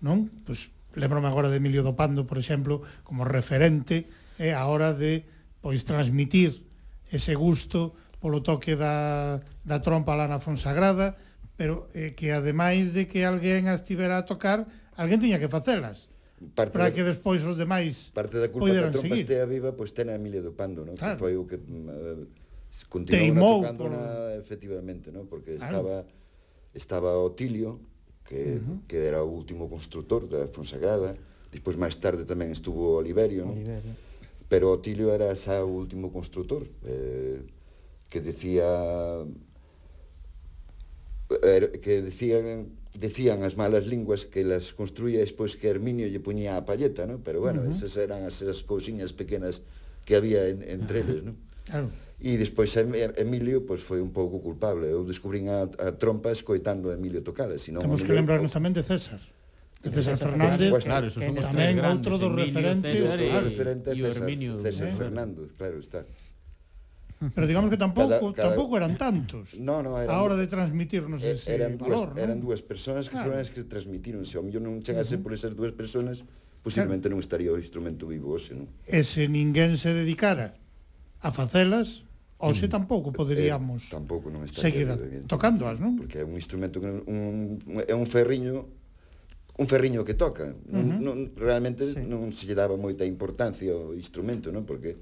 [SPEAKER 1] non? Pois lembrome agora de Emilio Dopando, por exemplo, como referente eh, a hora de pois transmitir ese gusto polo toque da, da trompa lá na Fonsagrada, pero eh, que ademais de que alguén as tivera a tocar, alguén tiña que facelas
[SPEAKER 3] parte
[SPEAKER 1] para que despois os demais
[SPEAKER 3] parte da culpa da trompa
[SPEAKER 1] seguir.
[SPEAKER 3] estea viva pois ten a Emilio do Pando non?
[SPEAKER 1] Claro.
[SPEAKER 3] que foi o que mm, eh, Continuou tocando
[SPEAKER 1] por...
[SPEAKER 3] na, efectivamente, ¿no? porque estaba
[SPEAKER 1] claro.
[SPEAKER 3] estaba Otilio, que, uh -huh. que era o último constructor da Fonsagrada, despois máis tarde tamén estuvo Oliverio, ¿no?
[SPEAKER 4] Oliverio.
[SPEAKER 3] pero Otilio era xa o último constructor, eh, que decía er, que decían decían as malas linguas que las construía despois que Herminio lle poñía a palleta, ¿no? Pero bueno, uh -huh. esas eran as esas cousiñas pequenas que había en, entre eles, ¿no?
[SPEAKER 1] Claro.
[SPEAKER 3] E despois Emilio pois, foi un pouco culpable. Eu descubrín a, a trompa escoitando a Emilio tocala. Senón,
[SPEAKER 1] Temos que lembrarnos tamén de César. De César,
[SPEAKER 4] César
[SPEAKER 1] Fernández,
[SPEAKER 3] Fernández
[SPEAKER 2] claro, esos son os
[SPEAKER 1] tamén
[SPEAKER 2] grandes,
[SPEAKER 1] outro dos referentes.
[SPEAKER 2] César,
[SPEAKER 1] claar,
[SPEAKER 3] referente
[SPEAKER 2] e,
[SPEAKER 3] César,
[SPEAKER 2] Herminio,
[SPEAKER 3] César
[SPEAKER 1] eh?
[SPEAKER 3] Fernández, claro está.
[SPEAKER 1] Pero digamos que tampouco
[SPEAKER 3] cada, cada...
[SPEAKER 1] tampouco eran tantos.
[SPEAKER 3] No, no, eran,
[SPEAKER 1] a hora de transmitirnos ese
[SPEAKER 3] eran dúas,
[SPEAKER 1] valor,
[SPEAKER 3] eran dúas persoas que
[SPEAKER 1] claro.
[SPEAKER 3] foron as que transmitironse. O mellor non chegase uh -huh. por esas dúas persoas, posiblemente claro. non estaría o instrumento vivo hoxe, non?
[SPEAKER 1] E se ninguén se dedicara a facelas, Oxe mm. tampouco eh, poderíamos
[SPEAKER 3] eh, tampouco non está
[SPEAKER 1] seguir tocándoas, non?
[SPEAKER 3] Porque é un instrumento que un, é un ferriño un ferriño que toca. Non,
[SPEAKER 1] uh -huh.
[SPEAKER 3] non, realmente
[SPEAKER 4] sí.
[SPEAKER 3] non se lle daba moita importancia ao instrumento, non? Porque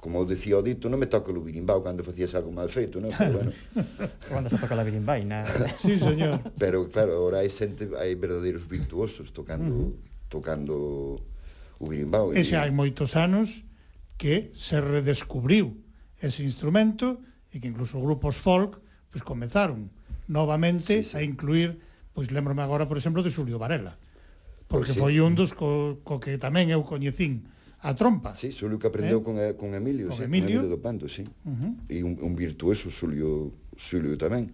[SPEAKER 3] como dicía o dito, non me toca o birimbau cando facías algo mal feito, non? Pero, bueno.
[SPEAKER 4] cando se toca a birimbaina.
[SPEAKER 1] sí, señor.
[SPEAKER 3] Pero claro, agora hai xente, hai verdadeiros virtuosos tocando uh -huh. tocando o birimbau.
[SPEAKER 1] Ese hai moitos anos que se redescubriu ese instrumento e que incluso grupos folk pois pues, comenzaron novamente
[SPEAKER 3] sí, sí.
[SPEAKER 1] a incluir, pois lembrome agora, por exemplo, de Xulio Varela, porque
[SPEAKER 3] pois, sí.
[SPEAKER 1] foi un dos co, co que tamén eu coñecín a trompa.
[SPEAKER 3] Sí, Xulio que aprendeu
[SPEAKER 1] eh?
[SPEAKER 3] con, eh, con Emilio,
[SPEAKER 1] con
[SPEAKER 3] sí,
[SPEAKER 1] Emilio.
[SPEAKER 3] con Emilio do Pando, sí.
[SPEAKER 1] Uh -huh.
[SPEAKER 3] E un, un virtuoso Xulio, Xulio tamén.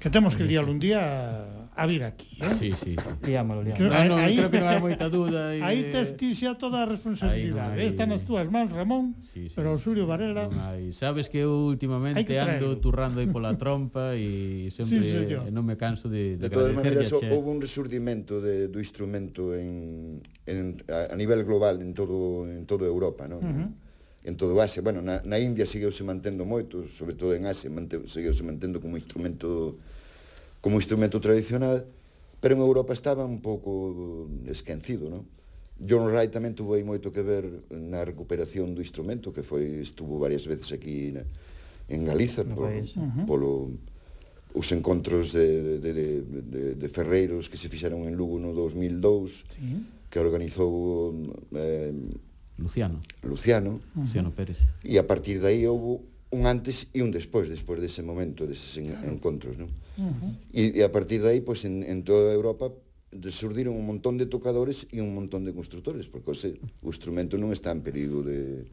[SPEAKER 1] Que temos que liar un día a vir aquí, eh?
[SPEAKER 2] Sí, sí.
[SPEAKER 4] sí.
[SPEAKER 1] Liámolo,
[SPEAKER 4] liámolo.
[SPEAKER 2] No, no,
[SPEAKER 1] aí,
[SPEAKER 2] creo que non hai moita duda. E...
[SPEAKER 1] Aí tes ti xa toda a responsabilidade.
[SPEAKER 2] Aí, no, hai...
[SPEAKER 1] Están nas túas mans, Ramón,
[SPEAKER 2] sí, sí.
[SPEAKER 1] pero Auxilio Varela...
[SPEAKER 2] Non hai. Sabes que eu últimamente ando turrando aí pola trompa e sempre
[SPEAKER 1] sí, señor.
[SPEAKER 2] non me canso de, de,
[SPEAKER 3] de todas maneiras, houve un resurdimento de, do instrumento en, en, a, a nivel global en todo en toda Europa, non? Uh -huh en todo Asia. Bueno, na, na India seguiuse mantendo moito, sobre todo en Asia, mante, seguiuse mantendo como instrumento como instrumento tradicional, pero en Europa estaba un pouco esquecido, non? John Wright tamén tuvo aí moito que ver na recuperación do instrumento, que foi estuvo varias veces aquí na, en Galiza
[SPEAKER 4] no
[SPEAKER 3] por,
[SPEAKER 4] país.
[SPEAKER 3] polo os encontros de, de, de, de ferreiros que se fixeron en Lugo no 2002,
[SPEAKER 1] sí.
[SPEAKER 3] que organizou eh,
[SPEAKER 2] Luciano.
[SPEAKER 3] Luciano.
[SPEAKER 2] Luciano Pérez.
[SPEAKER 3] E a partir de aí houve un antes e un despois, despois dese momento, deses claro. encontros, non?
[SPEAKER 1] Uh -huh.
[SPEAKER 3] e, e a partir de aí, pois, en, en toda a Europa surdiron un montón de tocadores e un montón de constructores, porque o, se, o instrumento non está en perigo de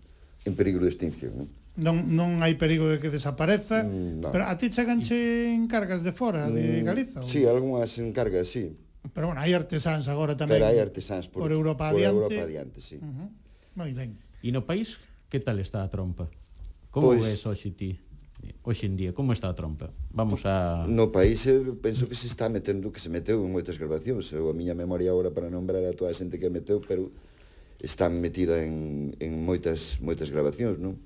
[SPEAKER 3] en perigo de extinción. Non,
[SPEAKER 1] non, non hai perigo de que desapareza,
[SPEAKER 3] mm, no.
[SPEAKER 1] pero a ti cheganche encargas de fora, de
[SPEAKER 3] mm,
[SPEAKER 1] Galiza? Mm, ou...
[SPEAKER 3] sí, algunhas encargas, sí.
[SPEAKER 1] Pero bueno, hai artesáns agora tamén.
[SPEAKER 3] Pero hai artesáns por,
[SPEAKER 1] por Europa
[SPEAKER 3] por
[SPEAKER 1] adiante.
[SPEAKER 3] Por Europa adiante, sí.
[SPEAKER 1] Uh -huh. Moi ben.
[SPEAKER 2] E no país, que tal está a trompa? Como
[SPEAKER 3] pois,
[SPEAKER 2] ves hoxe ti? hoxe en día? Como está a trompa? Vamos a...
[SPEAKER 3] No país eu penso que se está metendo, que se meteu en moitas grabacións. Eu a miña memoria agora para nombrar a toda a xente que meteu, pero están metida en, en moitas, moitas grabacións, non?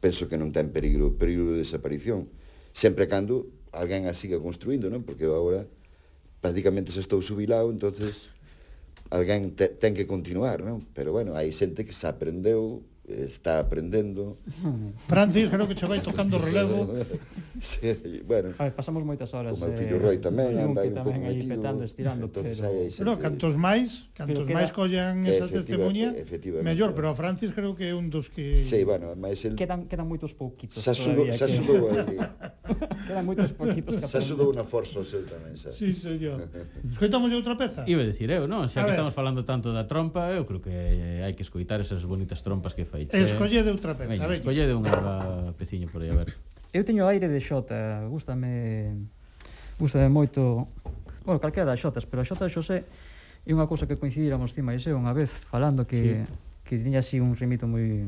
[SPEAKER 3] Penso que non ten perigo, perigo de desaparición. Sempre cando alguén a siga construindo, non? Porque eu agora prácticamente se estou subilado, entonces alguén te, ten que continuar, non? Pero bueno, hai xente que se aprendeu está aprendendo.
[SPEAKER 1] Francis, creo que che vai tocando o relevo.
[SPEAKER 3] sí, bueno.
[SPEAKER 4] A ver, pasamos moitas horas.
[SPEAKER 3] Como o eh, fillo Roy tamén,
[SPEAKER 4] eh,
[SPEAKER 3] anda un pouco metido.
[SPEAKER 4] Petando, estirando, pero...
[SPEAKER 3] Sempre...
[SPEAKER 1] Pero cantos máis, cantos
[SPEAKER 4] queda...
[SPEAKER 1] máis collan esa testemunha, mellor, pero a Francis creo que é un dos que...
[SPEAKER 3] Sí, bueno, máis el...
[SPEAKER 4] Quedan, quedan moitos pouquitos.
[SPEAKER 3] Xa sudou, xa sudou que...
[SPEAKER 4] quedan moitos pouquitos que
[SPEAKER 3] Xa sudou unha forza o seu tamén, xa.
[SPEAKER 1] Sí, señor. Escoitamos outra peza?
[SPEAKER 2] Iba a decir eu, non? Xa que estamos falando tanto da trompa, eu creo que hai que escoitar esas bonitas trompas que fai feiche.
[SPEAKER 1] Escollede outra peza,
[SPEAKER 2] veña.
[SPEAKER 1] veña.
[SPEAKER 2] Escollede unha peciña por aí, a ver.
[SPEAKER 4] Eu teño aire de xota, gustame gustame moito, bueno, calquera das xotas, pero a xota de Xosé é unha cousa que coincidíramos ti e unha vez falando que sí. que tiña así un rimito moi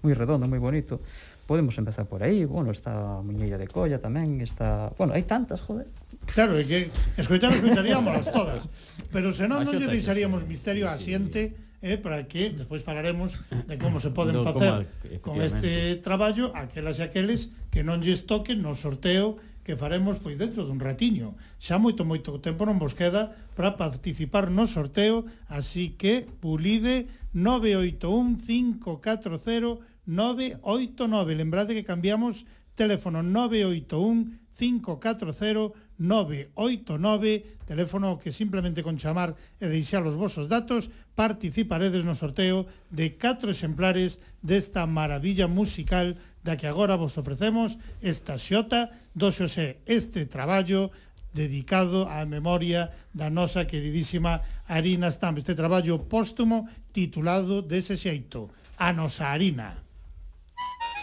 [SPEAKER 4] moi redondo, moi bonito. Podemos empezar por aí, bueno, está Muñeira de Colla tamén, está... Bueno, hai tantas, joder.
[SPEAKER 1] Claro, é que escoitar escoitaríamos todas, pero senón non lle deixaríamos misterio á xente sí eh, para que despois falaremos de como se poden
[SPEAKER 2] no,
[SPEAKER 1] facer
[SPEAKER 2] como,
[SPEAKER 1] con este traballo aquelas e aqueles que non lles toquen no sorteo que faremos pois dentro dun ratiño. Xa moito moito tempo non vos queda para participar no sorteo, así que pulide 981540989. Lembrade que cambiamos teléfono 981 540 989, teléfono que simplemente con chamar e deixar os vosos datos participaredes no sorteo de 4 exemplares desta maravilla musical da que agora vos ofrecemos esta xota do Xosé, este traballo dedicado á memoria da nosa queridísima Arina Stamp, este traballo póstumo titulado dese xeito, A nosa Arina. Thank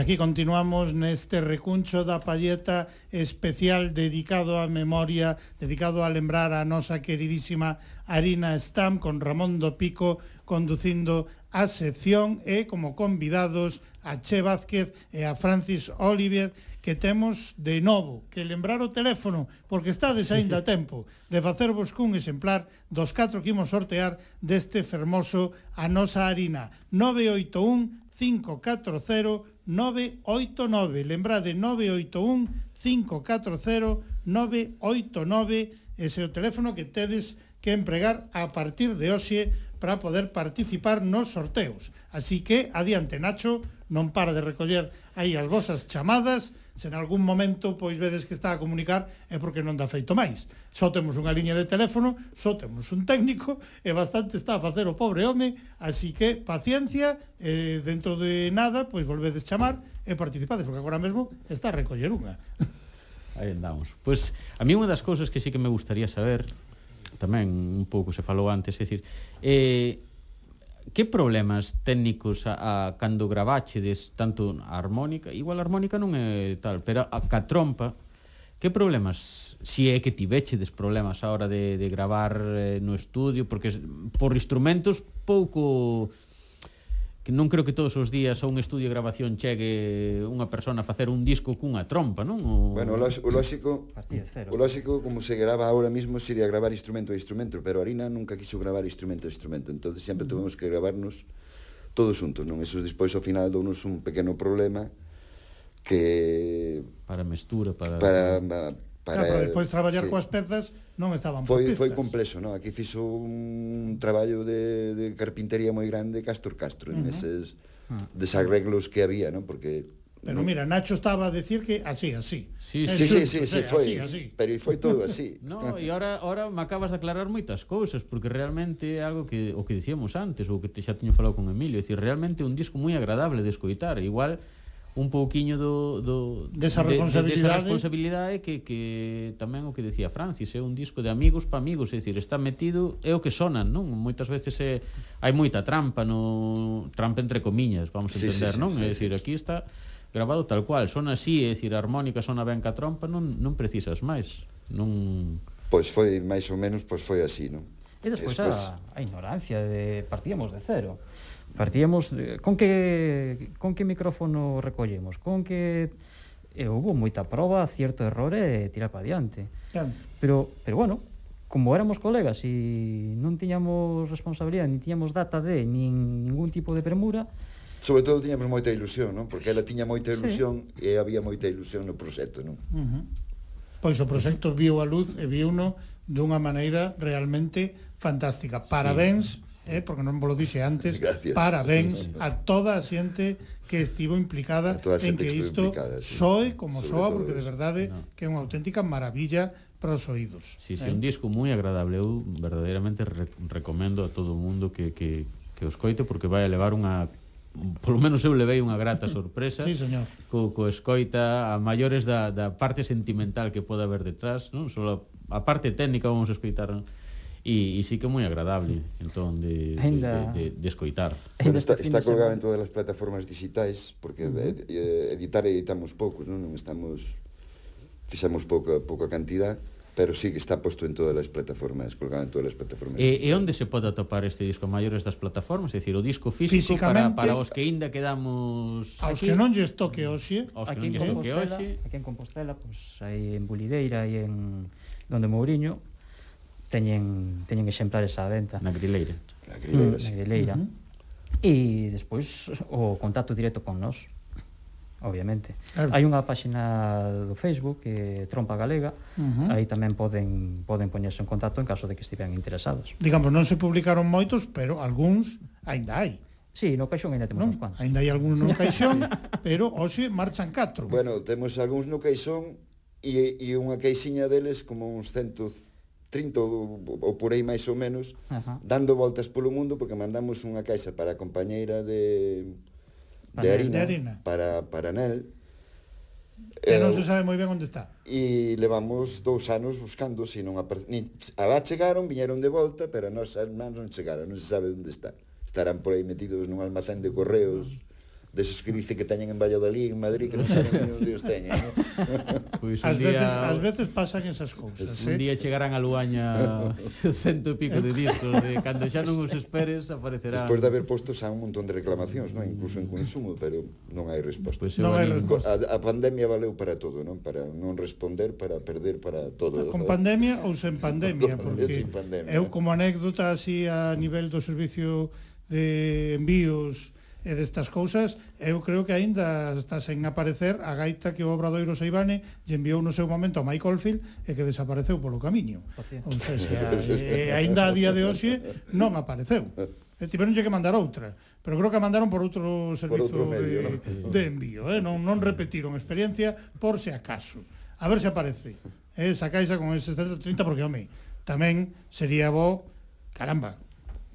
[SPEAKER 1] aquí continuamos neste recuncho da palleta especial dedicado á memoria, dedicado a lembrar a nosa queridísima Arina Stam con Ramón do Pico conducindo a sección e como convidados a Che Vázquez e a Francis Oliver que temos de novo que lembrar o teléfono, porque estades aínda a tempo de facervos cun exemplar dos catro que imos sortear deste fermoso a nosa harina 981 540-989. Lembrade, 981-540-989. Ese é o teléfono que tedes que empregar a partir de hoxe para poder participar nos sorteos. Así que, adiante, Nacho, non para de recoller aí as vosas chamadas se en algún momento pois vedes que está a comunicar é porque non dá feito máis. Só temos unha liña de teléfono, só temos un técnico e bastante está a facer o pobre home, así que paciencia, eh, dentro de nada pois volvedes chamar e participades, porque agora mesmo está a recoller unha.
[SPEAKER 2] Aí andamos. Pois a mí unha das cousas que sí que me gustaría saber tamén un pouco se falou antes, é dicir, eh, que problemas técnicos a, a cando graváchedes tanto a armónica, igual a armónica non é tal, pero a, a trompa, que problemas, si é que tivechedes problemas a hora de, de gravar eh, no estudio, porque por instrumentos pouco que non creo que todos os días a un estudio de grabación chegue unha persona a facer un disco cunha trompa, non? O...
[SPEAKER 3] Bueno, o lógico, o lógico como se grava ahora mismo sería gravar instrumento a instrumento, pero Arina nunca quiso gravar instrumento a instrumento, entonces sempre mm. tuvemos que gravarnos todos juntos, non? Eso despois ao final dounos un pequeno problema que
[SPEAKER 2] para mestura, para
[SPEAKER 3] para,
[SPEAKER 1] para Para, claro, pero despois traballar
[SPEAKER 3] sí.
[SPEAKER 1] coas pezas non estaban
[SPEAKER 3] foi,
[SPEAKER 1] pistas.
[SPEAKER 3] Foi complexo, non? Aquí fixo un traballo de, de carpintería moi grande Castor Castro, uh -huh. en eses ah. desarreglos que había, non? Porque
[SPEAKER 1] Pero no. mira, Nacho estaba a decir que así, así.
[SPEAKER 2] Sí,
[SPEAKER 3] sí,
[SPEAKER 1] xusto,
[SPEAKER 3] sí, sí,
[SPEAKER 1] sí,
[SPEAKER 3] foi.
[SPEAKER 1] Así, así.
[SPEAKER 3] Pero foi todo así.
[SPEAKER 2] No, e agora agora me acabas de aclarar moitas cousas, porque realmente é algo que o que dicíamos antes, ou que te xa teño falado con Emilio, é dicir, realmente un disco moi agradable de escoitar, igual un pouquiño do, do
[SPEAKER 1] desa
[SPEAKER 2] de,
[SPEAKER 1] responsabilidade, de,
[SPEAKER 2] desa responsabilidade que, que tamén o que decía Francis, é un disco de amigos pa amigos, é dicir, está metido é o que sonan, non? Moitas veces é, hai moita trampa no trampa entre comiñas, vamos a
[SPEAKER 3] entender, sí,
[SPEAKER 2] sí,
[SPEAKER 3] sí,
[SPEAKER 2] non?
[SPEAKER 3] Sí,
[SPEAKER 2] é dicir, aquí está grabado tal cual, sona así, é dicir, a armónica sona ben ca trompa, non non precisas máis. Non
[SPEAKER 3] Pois foi máis ou menos, pois foi así, non?
[SPEAKER 4] E despois,
[SPEAKER 3] despois...
[SPEAKER 4] A, a ignorancia de partíamos de cero Partíamos con que con que micrófono recollemos, con que eh, e houve moita proba, cierto error e tirar para diante.
[SPEAKER 1] Claro.
[SPEAKER 4] Pero pero bueno, como éramos colegas e non tiñamos responsabilidade, nin tiñamos data de nin ningún tipo de premura,
[SPEAKER 3] Sobre todo tiñamos moita ilusión, non? Porque ela tiña moita ilusión sí. e había moita ilusión no proxecto, non?
[SPEAKER 1] Uh -huh. Pois o proxecto viu a luz e viu uno dunha maneira realmente fantástica. Parabéns sí eh, porque non vos lo dixe antes,
[SPEAKER 3] Gracias.
[SPEAKER 1] parabéns a toda a xente que estivo implicada en que isto
[SPEAKER 3] implicada, sí.
[SPEAKER 1] soe como
[SPEAKER 3] Sobre
[SPEAKER 1] soa, porque de verdade
[SPEAKER 2] no.
[SPEAKER 1] que é unha auténtica maravilla para os oídos.
[SPEAKER 2] Sí, sí,
[SPEAKER 1] eh?
[SPEAKER 2] un disco moi agradable, eu verdadeiramente re recomendo a todo o mundo que, que, que os coite, porque vai a levar unha polo menos eu levei unha grata sorpresa
[SPEAKER 1] sí, señor.
[SPEAKER 2] Co, co escoita a maiores da, da parte sentimental que pode haber detrás non só a, parte técnica vamos a escoitar e, e sí que é moi agradable entón de,
[SPEAKER 4] Ainda...
[SPEAKER 2] de, de, de escoitar
[SPEAKER 3] bueno, está, está colgado en todas as plataformas digitais porque uh eh, -huh. Eh, editar editamos poucos non? non estamos fixamos pouca, pouca cantidad pero sí que está posto en todas as plataformas, colgado en todas as plataformas.
[SPEAKER 2] E, e onde se pode atopar este disco maiores das plataformas? É dicir, o disco físico para, para os que aínda quedamos...
[SPEAKER 1] Aos
[SPEAKER 4] aquí,
[SPEAKER 1] que non lle toque hoxe.
[SPEAKER 2] Aos que non lles toque hoxe.
[SPEAKER 4] Aquí en Compostela, pois, pues, aí en Bulideira e en donde Mourinho, teñen teñen exemplares á venta.
[SPEAKER 2] Na Grileira.
[SPEAKER 3] Na Grileira.
[SPEAKER 4] Mm,
[SPEAKER 3] na
[SPEAKER 4] Grileira. Uh -huh. E despois o contacto directo con nós obviamente.
[SPEAKER 1] Claro.
[SPEAKER 4] Hai unha páxina do Facebook que Trompa Galega,
[SPEAKER 1] uh -huh.
[SPEAKER 4] aí tamén poden poden poñerse en contacto en caso de que estiven interesados.
[SPEAKER 1] Digamos, non se publicaron moitos, pero algúns aínda hai.
[SPEAKER 4] Sí, no caixón ainda temos
[SPEAKER 1] non,
[SPEAKER 4] uns cuantos.
[SPEAKER 1] Aínda hai algúns no caixón, pero hoxe marchan catro.
[SPEAKER 3] Bueno, temos algúns no caixón e, e unha caixinha deles como uns centos 30 ou, ou por aí máis ou menos,
[SPEAKER 4] Ajá.
[SPEAKER 3] dando voltas polo mundo porque mandamos unha caixa para a compañeira de de harina,
[SPEAKER 1] de harina.
[SPEAKER 3] para para Nel.
[SPEAKER 1] Que
[SPEAKER 3] eh, non
[SPEAKER 1] se sabe moi ben onde está.
[SPEAKER 3] E levamos dous anos buscando, se non a Ni, alá chegaron, viñeron de volta, pero a nosa irmán non chegaron, non se sabe onde está. Estarán por aí metidos nun almacén de correos. Uh -huh deses que dice que teñen en Valladolid, en Madrid, que non saben ni onde os teñen. ¿no?
[SPEAKER 2] Pois
[SPEAKER 1] pues un
[SPEAKER 2] día...
[SPEAKER 1] as veces pasan esas cousas.
[SPEAKER 2] Un
[SPEAKER 1] eh?
[SPEAKER 2] día chegarán a Luaña cento e pico de discos, de cando xa non os esperes aparecerá...
[SPEAKER 3] Despois de haber posto xa un montón de reclamacións, non? incluso en consumo, pero non hai resposta.
[SPEAKER 2] Pues
[SPEAKER 1] non hai resposta.
[SPEAKER 3] A, a pandemia valeu para todo, non? Para non responder, para perder, para todo.
[SPEAKER 1] Con pandemia ou sen pandemia, porque
[SPEAKER 3] sin pandemia.
[SPEAKER 1] eu como anécdota así a nivel do servicio de envíos e destas cousas, eu creo que aínda está sen aparecer a gaita que o Obradoiro Seibane lle enviou no seu momento a Mike Oldfield e que desapareceu polo camiño.
[SPEAKER 4] Hostia.
[SPEAKER 1] Ou sea, se e, aínda a día de hoxe non apareceu. E tiveronlle que mandar outra, pero creo que a mandaron por outro servizo por
[SPEAKER 3] outro medio,
[SPEAKER 1] de, ¿no? de envío, eh? non, non repetiron experiencia por se acaso. A ver se aparece. Eh, sacaixa con ese 30 porque, home, tamén sería bo, caramba,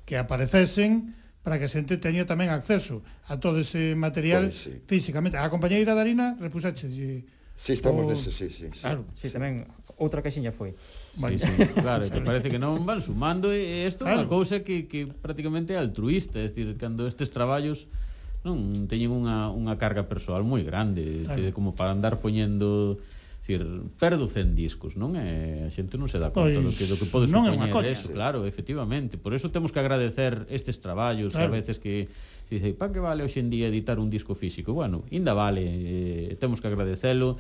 [SPEAKER 1] que aparecesen para que a xente teña tamén acceso a todo ese material
[SPEAKER 3] pues, sí.
[SPEAKER 1] físicamente. A compañeira Darina repusaxe Si,
[SPEAKER 3] sí, estamos
[SPEAKER 1] o...
[SPEAKER 3] nese, sí, sí, sí.
[SPEAKER 1] Claro,
[SPEAKER 4] sí, sí. tamén outra caixinha foi.
[SPEAKER 2] Sí, sí, claro, que parece que non van sumando e isto é
[SPEAKER 1] claro.
[SPEAKER 2] unha cousa que, que prácticamente é altruista, é dicir, cando estes traballos non teñen unha, unha carga persoal moi grande,
[SPEAKER 1] claro.
[SPEAKER 2] te, como para andar poñendo Cir, perdo 100 discos, non é? A xente non se dá conta
[SPEAKER 1] pois,
[SPEAKER 2] do que do que pode
[SPEAKER 1] pois, non
[SPEAKER 2] supoñer
[SPEAKER 1] coña,
[SPEAKER 2] eso, claro, efectivamente. Por eso temos que agradecer estes traballos,
[SPEAKER 1] claro.
[SPEAKER 2] a veces que se dice, pa que vale hoxe en día editar un disco físico? Bueno, inda vale, eh, temos que agradecelo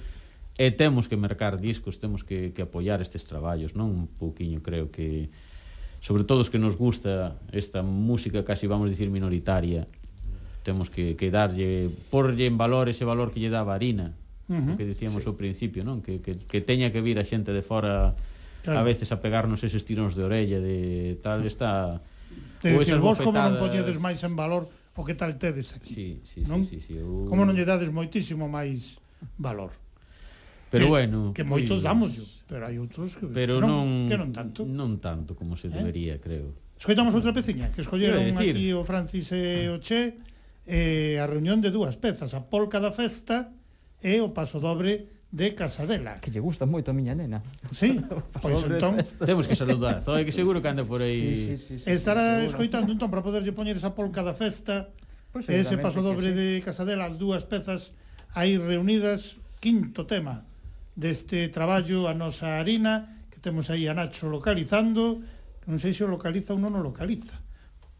[SPEAKER 2] e temos que mercar discos, temos que, que apoiar estes traballos, non? Un pouquiño creo que sobre todo os que nos gusta esta música casi vamos dicir minoritaria temos que, que darlle porlle en valor ese valor que lle dá a Varina, uh -huh. que dicíamos sí. ao principio, non? Que, que, que teña que vir a xente de fora
[SPEAKER 1] claro.
[SPEAKER 2] a veces a pegarnos eses tiróns de orella de tal está
[SPEAKER 1] Te
[SPEAKER 2] ou esas
[SPEAKER 1] vos como non poñedes máis en valor o que tal tedes aquí.
[SPEAKER 2] Sí, sí,
[SPEAKER 1] non?
[SPEAKER 2] sí, sí, sí. Eu...
[SPEAKER 1] Como non lle dades moitísimo máis valor.
[SPEAKER 2] Pero
[SPEAKER 1] que,
[SPEAKER 2] bueno,
[SPEAKER 1] que moitos pues, damos, yo, pero hai outros que
[SPEAKER 2] pero
[SPEAKER 1] non,
[SPEAKER 2] non
[SPEAKER 1] que non tanto.
[SPEAKER 2] Non tanto como se
[SPEAKER 1] eh?
[SPEAKER 2] debería, eh? creo.
[SPEAKER 1] Escoitamos outra peciña, que escolleron
[SPEAKER 2] decir...
[SPEAKER 1] aquí o Francis e o Che eh, a reunión de dúas pezas, a polca da festa é o paso dobre de Casadela.
[SPEAKER 4] Que lle gusta moito a miña nena.
[SPEAKER 1] Sí, pois entón...
[SPEAKER 2] Temos que saludar, Zoe, que seguro que anda por aí...
[SPEAKER 4] Sí, sí, sí, sí,
[SPEAKER 1] Estará
[SPEAKER 4] seguro.
[SPEAKER 1] escoitando entón para poderlle poñer esa polca da festa, pues ese paso dobre
[SPEAKER 4] sí.
[SPEAKER 1] de Casadela, as dúas pezas aí reunidas, quinto tema deste traballo a nosa harina, que temos aí a Nacho localizando, non sei se o localiza ou non o localiza.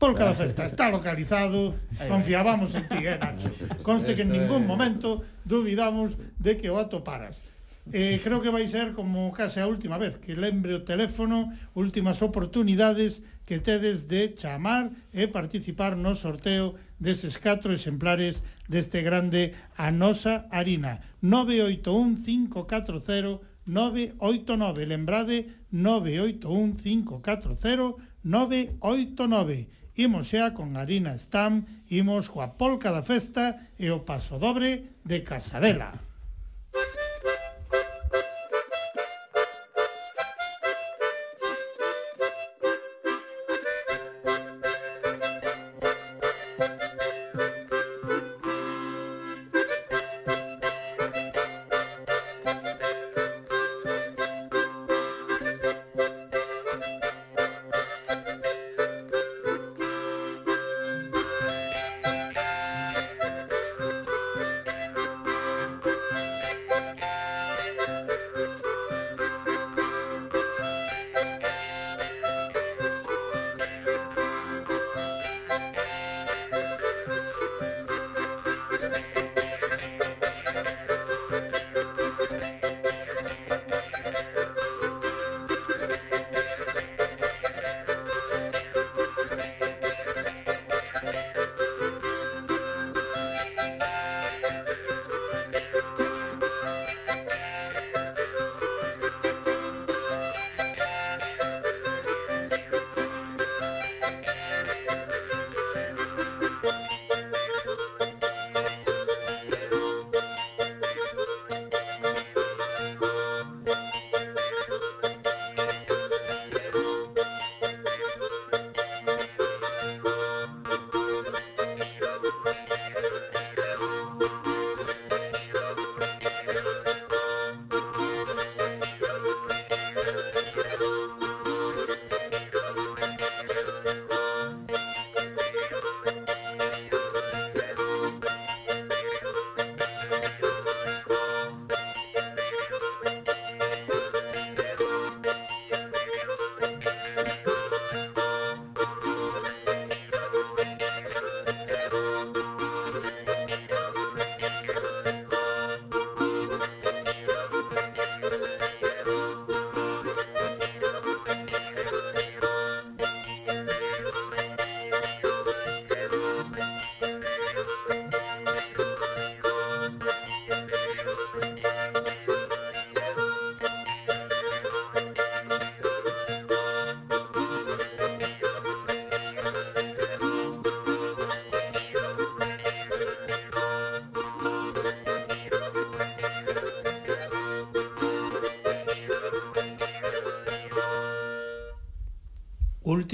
[SPEAKER 1] Polca da Festa está localizado, confiábamos en ti, eh, Nacho. Conste que en ningún momento duvidamos de que o atoparas. Eh, creo que vai ser como case a última vez que lembre o teléfono, últimas oportunidades que tedes de chamar e participar no sorteo deses catro exemplares deste grande A Nosa Harina. 981-540-989. Lembrade, 981-540-989. Imos xa con Arina Stam, imos coa polca da festa e o paso dobre de Casadela.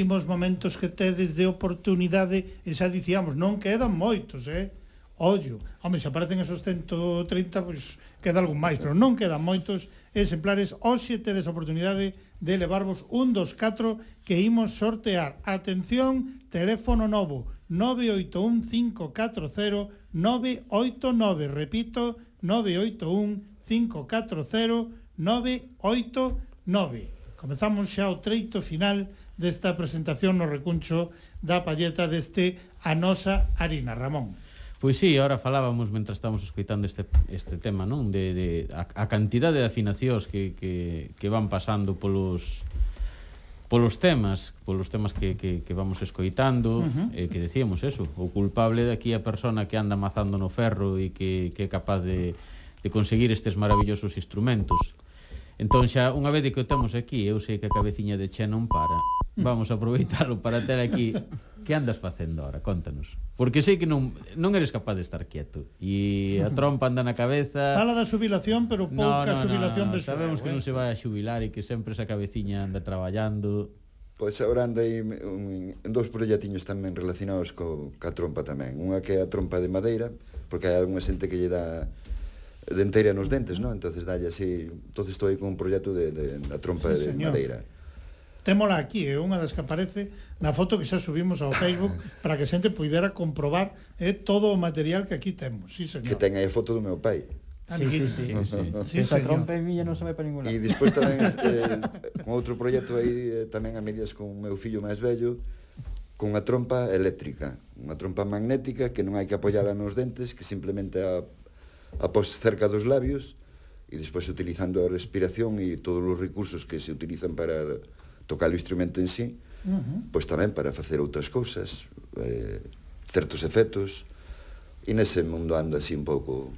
[SPEAKER 1] últimos momentos que tedes de oportunidade, e xa dicíamos, non quedan moitos, eh? Ollo, home, se aparecen esos 130, pois queda algún máis, pero non quedan moitos exemplares. Hoxe tedes oportunidade de levarvos un dos catro que imos sortear. Atención, teléfono novo, 981-540-989. Repito, 981-540-989. Comezamos xa o treito final desta presentación no recuncho da palleta deste A Nosa Harina. Ramón.
[SPEAKER 2] Pois sí, ahora falábamos mentre estamos escoitando este, este tema, non? De, de a, a cantidade de afinacións que, que, que van pasando polos polos temas, polos temas que, que, que vamos escoitando, uh -huh. eh, que decíamos eso, o culpable de aquí a persona que anda mazando no ferro e que, que é capaz de, de conseguir estes maravillosos instrumentos. Entón xa unha vez que o temos aquí, eu sei que a cabeciña de Che non para. Mm. Vamos a aproveitalo para ter aquí que andas facendo ahora, contanos. Porque sei que non non eres capaz de estar quieto e a trompa anda na cabeza.
[SPEAKER 1] Fala da xubilación, pero pouca
[SPEAKER 2] no, no,
[SPEAKER 1] xubilación
[SPEAKER 2] no,
[SPEAKER 1] no, no.
[SPEAKER 2] Sabemos
[SPEAKER 1] eu,
[SPEAKER 2] que
[SPEAKER 1] eh?
[SPEAKER 2] non se vai a xubilar e que sempre esa cabeciña anda traballando.
[SPEAKER 3] Pois agora agora andei un, un, dous proxectiños tamén relacionados co, ca trompa tamén. Unha que é a trompa de madeira, porque hai algunha xente que lle dá denteira nos dentes, non? Entonces dalle así, entonces estou aí con un proxecto de, de na trompa
[SPEAKER 1] sí,
[SPEAKER 3] de
[SPEAKER 1] señor.
[SPEAKER 3] madeira.
[SPEAKER 1] Témola aquí, é eh? unha das que aparece na foto que xa subimos ao Facebook para que xente poidera comprobar eh, todo o material que aquí temos. Sí, señor.
[SPEAKER 3] Que ten aí a foto do meu pai.
[SPEAKER 4] Ah, sí, sí, sí,
[SPEAKER 2] sí, sí.
[SPEAKER 1] sí
[SPEAKER 4] Esa trompa en miña non se vai para ningún lado.
[SPEAKER 3] E despois tamén eh, con outro proxecto aí eh, tamén a medias con o meu fillo máis vello con unha trompa eléctrica, unha trompa magnética que non hai que apoiala nos dentes, que simplemente a após cerca dos labios e despois utilizando a respiración e todos os recursos que se utilizan para tocar o instrumento en sí, uh -huh. pois tamén para facer outras cousas, eh, certos efectos, e nese mundo ando así un pouco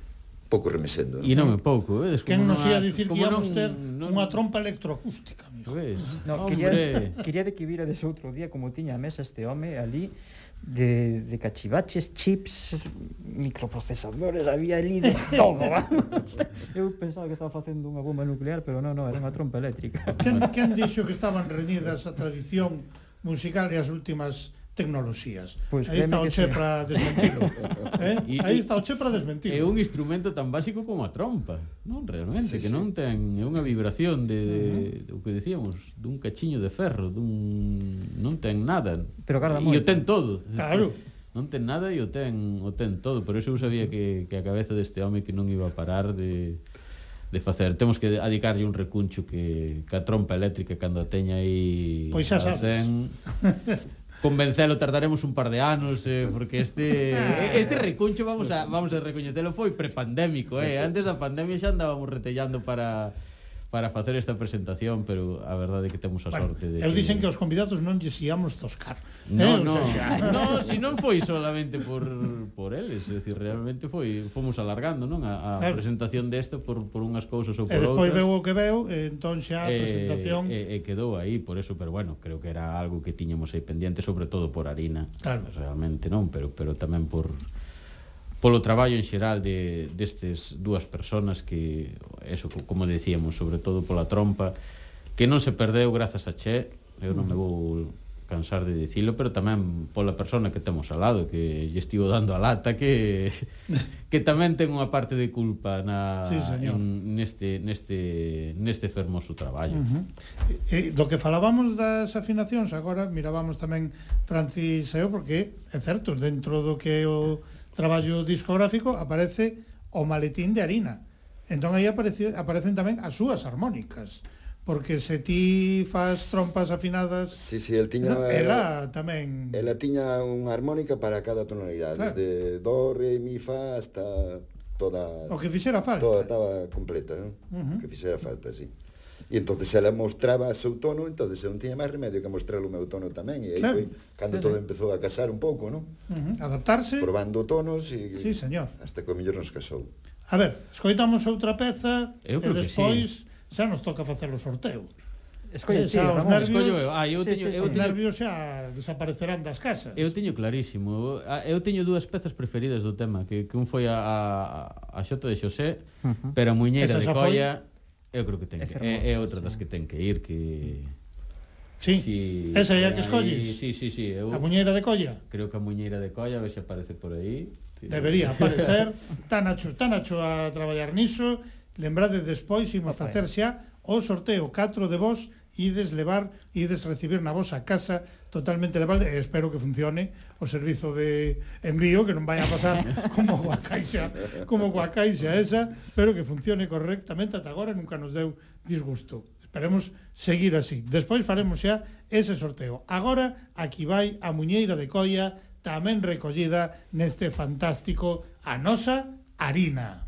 [SPEAKER 3] pouco remesendo.
[SPEAKER 2] E non é pouco, é
[SPEAKER 1] que
[SPEAKER 2] non
[SPEAKER 1] nos ia dicir que íamos
[SPEAKER 2] non,
[SPEAKER 1] ter
[SPEAKER 2] non...
[SPEAKER 1] unha trompa electroacústica, amigo.
[SPEAKER 2] Ves?
[SPEAKER 4] No, quería, quería que vira des outro día como tiña a mesa este home ali de, de cachivaches, chips, microprocesadores, había ali de todo, vamos. Eu pensaba que estaba facendo unha bomba nuclear, pero non, non, era unha trompa eléctrica.
[SPEAKER 1] Quen, quen dixo que estaban reñidas a tradición musical e as últimas tecnoloxías.
[SPEAKER 4] Pues,
[SPEAKER 1] aí está o che para desmentilo. eh? Aí está o che para desmentilo.
[SPEAKER 2] É un instrumento tan básico como a trompa, non realmente,
[SPEAKER 3] sí,
[SPEAKER 2] que
[SPEAKER 3] sí.
[SPEAKER 2] non ten é unha vibración de, de de, o que decíamos, dun cachiño de ferro, dun non ten nada.
[SPEAKER 4] Pero claro,
[SPEAKER 2] e o ten todo.
[SPEAKER 1] Claro.
[SPEAKER 2] Non ten nada e o ten o ten todo, por eso eu sabía que que a cabeza deste home que non iba a parar de de facer. Temos que adicarlle un recuncho que, que a trompa eléctrica cando a teña aí...
[SPEAKER 1] Pois xa sabes.
[SPEAKER 2] 100, convencelo tardaremos un par de anos eh, porque este este recuncho vamos a vamos a recoñecelo foi prepandémico, eh, antes da pandemia xa andábamos retellando para para facer esta presentación, pero a verdade é que temos a
[SPEAKER 1] bueno,
[SPEAKER 2] sorte de
[SPEAKER 1] Eu dicen que... os convidados non lles íamos toscar. Eh?
[SPEAKER 2] No,
[SPEAKER 1] eh?
[SPEAKER 2] no,
[SPEAKER 1] sea, xa...
[SPEAKER 2] no, si non foi solamente por por eles, é dicir, realmente foi fomos alargando, non, a, a
[SPEAKER 1] eh,
[SPEAKER 2] presentación desta por por unhas cousas ou por outras.
[SPEAKER 1] Despois veu o que veu, e entón xa a presentación
[SPEAKER 2] eh, eh, quedou aí, por eso, pero bueno, creo que era algo que tiñamos aí pendiente, sobre todo por Harina.
[SPEAKER 1] Claro.
[SPEAKER 2] Realmente non, pero pero tamén por polo traballo en xeral de destes dúas personas que eso como decíamos, sobre todo pola trompa, que non se perdeu grazas a Che, eu non me mm. vou cansar de dicilo, pero tamén pola persona que temos ao lado, que lle estivo dando a lata, que que tamén ten unha parte de culpa na
[SPEAKER 1] sí, señor.
[SPEAKER 2] en, neste neste neste fermoso traballo. Uh -huh.
[SPEAKER 1] e, e, do que falábamos das afinacións agora, mirábamos tamén Francis e eu porque é certo, dentro do que o traballo discográfico aparece o maletín de harina. Entón aí aparece, aparecen tamén as súas armónicas porque se ti faz trompas afinadas
[SPEAKER 3] sí, si, sí, el tiña
[SPEAKER 1] ela tamén
[SPEAKER 3] ela tiña unha armónica para cada tonalidade,
[SPEAKER 1] claro.
[SPEAKER 3] desde do, re, mi, fa hasta toda
[SPEAKER 1] O que fixera falta.
[SPEAKER 3] Toda estaba completa, non? Uh -huh. Que fixera falta, si. Sí. E entonces ela mostraba o seu tono, entonces eu non tiña máis remedio que mostrar o meu tono tamén. E aí
[SPEAKER 1] claro.
[SPEAKER 3] foi cando todo empezou a casar un pouco, non?
[SPEAKER 1] Uh -huh. Adaptarse.
[SPEAKER 3] Probando tonos e...
[SPEAKER 1] Sí, señor.
[SPEAKER 3] Hasta que o mellor nos casou.
[SPEAKER 1] A ver, escoitamos outra peza
[SPEAKER 2] eu
[SPEAKER 1] e despois sí. xa nos toca facer o sorteo.
[SPEAKER 4] Escolle
[SPEAKER 1] eh,
[SPEAKER 4] ti, Ramón,
[SPEAKER 1] nervios,
[SPEAKER 2] escollo eu. Ah, eu
[SPEAKER 4] sí,
[SPEAKER 2] teño,
[SPEAKER 4] sí, sí,
[SPEAKER 2] eu
[SPEAKER 1] os
[SPEAKER 2] teño...
[SPEAKER 1] nervios xa desaparecerán das casas.
[SPEAKER 2] Eu teño clarísimo. Ah, eu teño dúas pezas preferidas do tema, que, que un foi a, a, a Xota de Xosé, uh -huh. pero a Muñeira
[SPEAKER 1] Esa
[SPEAKER 2] de
[SPEAKER 1] Colla... Foi
[SPEAKER 2] Eu creo que ten que, é, é outra das que ten que ir que
[SPEAKER 1] Sí,
[SPEAKER 2] sí
[SPEAKER 1] esa é a que escolles?
[SPEAKER 2] Sí, sí, sí, eu,
[SPEAKER 1] a muñeira de colla?
[SPEAKER 2] Creo que a muñeira de colla, a ver se aparece por aí.
[SPEAKER 1] Debería aparecer. Tanacho, Tanacho a traballar niso. Lembrade despois, imos
[SPEAKER 4] eh.
[SPEAKER 1] facer xa o sorteo 4 de vos ides levar, ides recibir na vosa casa totalmente de balde, espero que funcione o servizo de envío, que non vai a pasar como coa caixa, como coa caixa esa, pero que funcione correctamente ata agora nunca nos deu disgusto. Esperemos seguir así. Despois faremos xa ese sorteo. Agora aquí vai a muñeira de coia tamén recollida neste fantástico A nosa harina.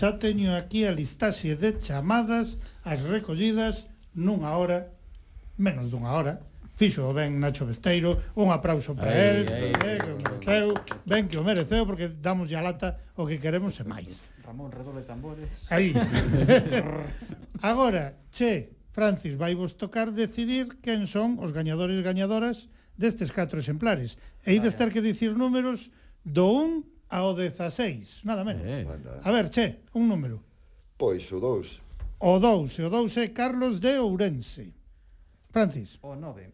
[SPEAKER 1] xa teño aquí a listaxe de chamadas as recollidas nunha hora, menos dunha hora, fixo o ben Nacho Besteiro, un aplauso para el,
[SPEAKER 2] ay,
[SPEAKER 1] eh, que o mereceu, ben que o mereceu, porque damos a lata o que queremos e máis.
[SPEAKER 4] Ramón, redoble tambores.
[SPEAKER 1] Aí. Agora, che, Francis, vai vos tocar decidir quen son os gañadores e gañadoras destes catro exemplares. E ides ter que dicir números do 1 ao 16, nada menos.
[SPEAKER 2] Eh,
[SPEAKER 3] eh.
[SPEAKER 1] A ver, che, un número.
[SPEAKER 3] Pois o 2.
[SPEAKER 1] O 2, o 2 é Carlos de Ourense. Francis.
[SPEAKER 4] O 9.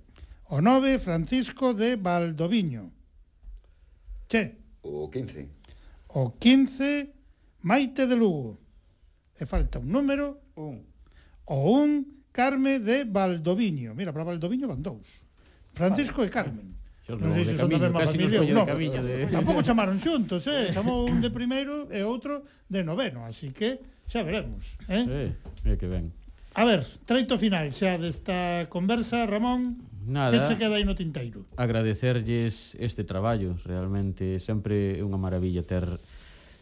[SPEAKER 1] O 9, Francisco de Valdoviño. Che.
[SPEAKER 3] O 15.
[SPEAKER 1] O 15, Maite de Lugo. E falta un número.
[SPEAKER 4] Un.
[SPEAKER 1] O 1, Carme de Valdoviño. Mira, para Valdoviño van dous. Francisco vale. e Carmen.
[SPEAKER 2] Xos
[SPEAKER 1] non, sei se son da mesma familia ou non.
[SPEAKER 2] Camiño, de...
[SPEAKER 1] Tampouco chamaron xuntos, eh? Chamou un de primeiro e outro de noveno, así que xa veremos. Eh?
[SPEAKER 2] Sí, que ben.
[SPEAKER 1] A ver, treito final xa desta conversa, Ramón.
[SPEAKER 2] Nada.
[SPEAKER 1] Que se queda aí no tinteiro?
[SPEAKER 2] Agradecerlles este traballo, realmente sempre é unha maravilla ter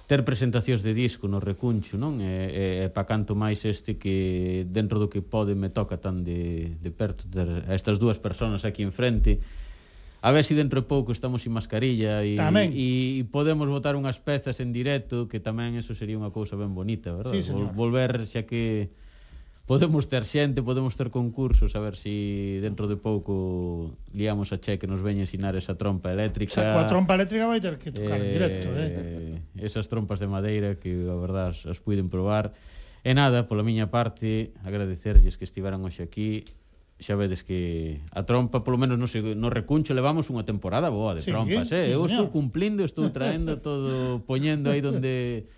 [SPEAKER 2] ter presentacións de disco no recuncho, non? E, e, e pa canto máis este que dentro do que pode me toca tan de, de perto ter estas dúas persoas aquí enfrente frente A ver se si dentro de pouco estamos sin mascarilla e,
[SPEAKER 1] tamén.
[SPEAKER 2] e, e podemos botar unhas pezas en directo, que tamén eso sería unha cousa ben bonita, verdad?
[SPEAKER 1] Sí, señor.
[SPEAKER 2] Volver xa que podemos ter xente, podemos ter concursos, a ver se si dentro de pouco liamos a che que nos veña ensinar esa trompa eléctrica.
[SPEAKER 1] Xa, coa trompa eléctrica vai ter que tocar eh, en directo, eh. eh?
[SPEAKER 2] Esas trompas de madeira que, a verdad, as, as puiden probar. E nada, pola miña parte, agradecerlles que estiveran hoxe aquí xa vedes que a trompa polo menos no, se, no recuncho levamos unha temporada boa de
[SPEAKER 1] sí,
[SPEAKER 2] trompas, eh? Sí,
[SPEAKER 1] Eu
[SPEAKER 2] estou cumplindo, estou traendo todo, poñendo aí donde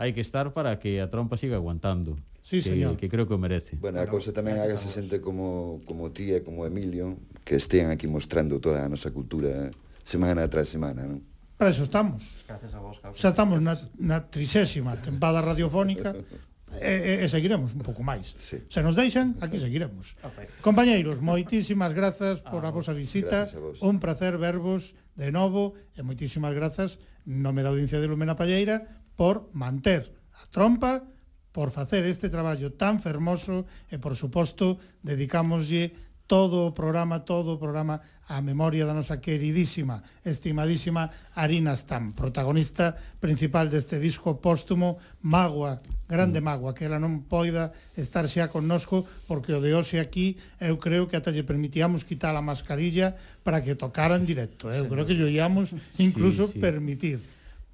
[SPEAKER 2] hai que estar para que a trompa siga aguantando.
[SPEAKER 1] Sí,
[SPEAKER 2] que,
[SPEAKER 1] señor.
[SPEAKER 2] que creo que o merece.
[SPEAKER 3] Bueno, a cousa tamén haga se xente como, como ti e como Emilio, que estean aquí mostrando toda a nosa cultura semana tras semana, non?
[SPEAKER 1] Para eso estamos.
[SPEAKER 4] Gracias a vos, Carlos.
[SPEAKER 1] Xa estamos na, na trixésima tempada radiofónica e, e, e seguiremos un pouco máis.
[SPEAKER 3] Sí.
[SPEAKER 1] Se nos deixan, aquí seguiremos.
[SPEAKER 4] Okay.
[SPEAKER 1] Compañeiros, moitísimas grazas por a ah, vosa visita.
[SPEAKER 3] A vos.
[SPEAKER 1] Un placer vervos de novo e moitísimas grazas nome da audiencia de Lumena Palleira por manter a trompa, por facer este traballo tan fermoso e, por suposto, dedicámoslle todo o programa, todo o programa a memoria da nosa queridísima, estimadísima Arina Stam, protagonista principal deste disco póstumo Magua, grande mm. magua, que ela non poida estar xa connosco porque o de hoxe aquí eu creo que ata lle permitíamos quitar a mascarilla para que tocaran directo, eh? eu creo que lle íamos incluso
[SPEAKER 2] sí, sí.
[SPEAKER 1] permitir.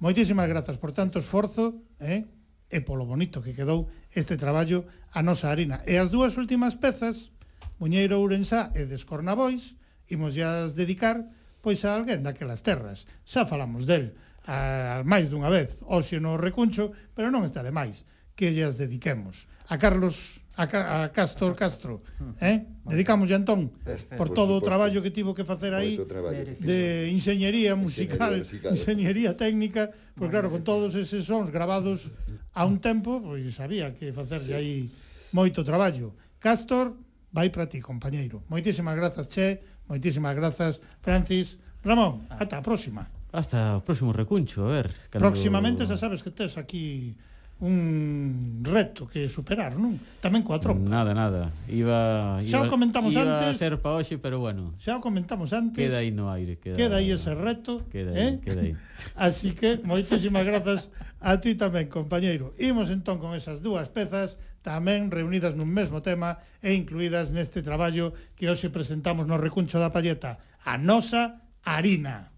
[SPEAKER 1] Moitísimas grazas por tanto esforzo, eh? e polo bonito que quedou este traballo a nosa Arina. E as dúas últimas pezas Muñeiro, Ourensá e Descornabois, imos as dedicar pois a alguén daquelas terras. Xa falamos del a, máis dunha vez, hoxe no recuncho, pero non está de máis que llas dediquemos. A Carlos a, a Castor Castro, eh? Dedicamos entón
[SPEAKER 3] Antón
[SPEAKER 1] por todo o traballo que tivo que facer aí de inxeñería musical, inxeñería técnica, pois claro, con todos eses sons grabados a un tempo, pois sabía había que facerlle aí moito traballo. Castor vai para ti, compañeiro. Moitísimas grazas, Che, moitísimas grazas, Francis. Ramón, ah. ata a próxima.
[SPEAKER 2] Hasta o próximo recuncho, a ver. Cando...
[SPEAKER 1] Próximamente xa sabes que tes aquí un reto que superar, non? Tamén coa tropa.
[SPEAKER 2] Nada, nada. Iba, iba
[SPEAKER 1] xa o comentamos
[SPEAKER 2] iba
[SPEAKER 1] antes.
[SPEAKER 2] Iba a ser pa hoxe, pero bueno.
[SPEAKER 1] Xa o comentamos antes.
[SPEAKER 2] Queda aí no aire. Queda,
[SPEAKER 1] queda aí ese reto.
[SPEAKER 2] Queda
[SPEAKER 1] eh?
[SPEAKER 2] aí, eh? queda aí.
[SPEAKER 1] Así que moitísimas grazas a ti tamén, compañeiro. Imos entón con esas dúas pezas tamén reunidas nun mesmo tema e incluídas neste traballo que hoxe presentamos no Recuncho da Palleta, a nosa harina.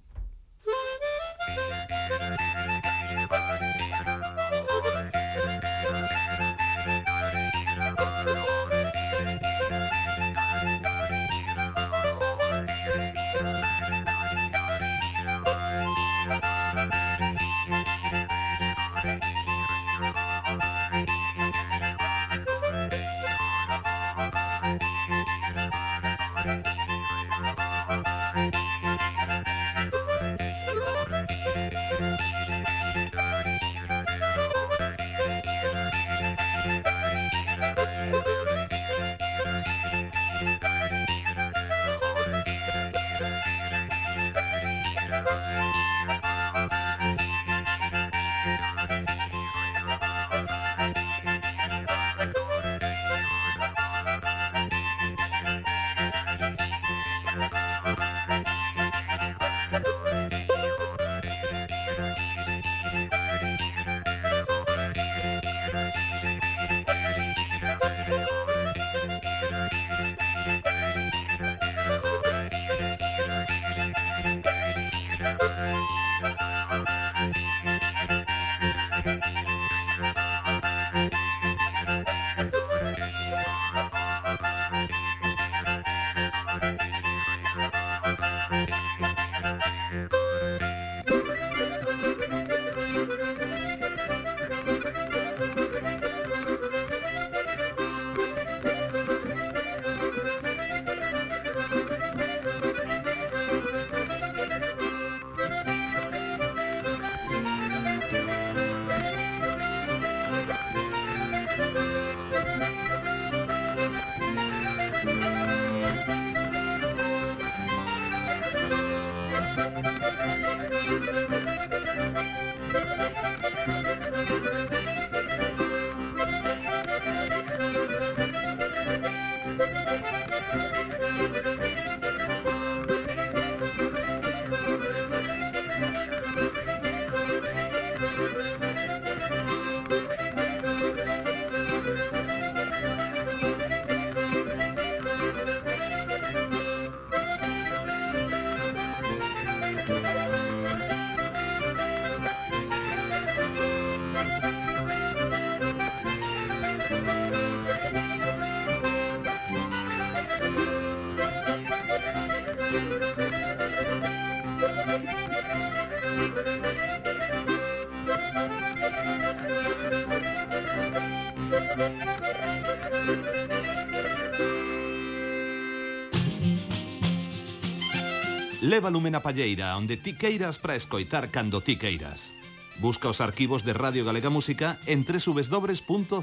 [SPEAKER 5] Leva lume na palleira onde ti queiras para escoitar cando ti queiras. Busca os arquivos de Radio Galega Música en www.crtvg.es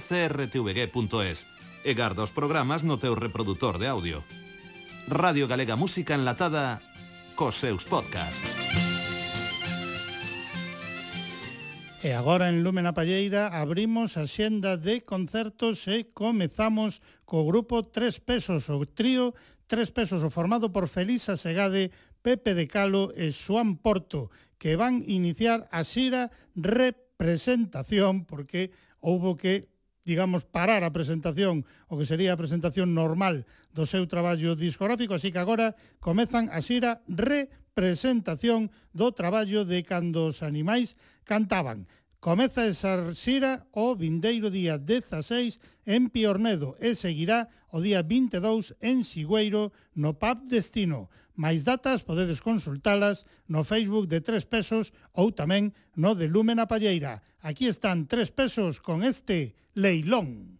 [SPEAKER 5] e garda os programas no teu reproductor de audio. Radio Galega Música enlatada cos seus podcast.
[SPEAKER 1] E agora en Lumen a Palleira abrimos a xenda de concertos e comezamos co grupo Tres Pesos, o trío Tres Pesos, o formado por Felisa Segade, Pepe de Calo e Xoan Porto, que van iniciar a xira representación, porque houbo que digamos, parar a presentación, o que sería a presentación normal do seu traballo discográfico, así que agora comezan a xira representación do traballo de cando os animais cantaban. Comeza esa xira o vindeiro día 16 en Piornedo e seguirá o día 22 en Sigüeiro no Pub Destino. Máis datas podedes consultalas no Facebook de 3 pesos ou tamén no de Lúmena Palleira. Aquí están 3 pesos con este leilón.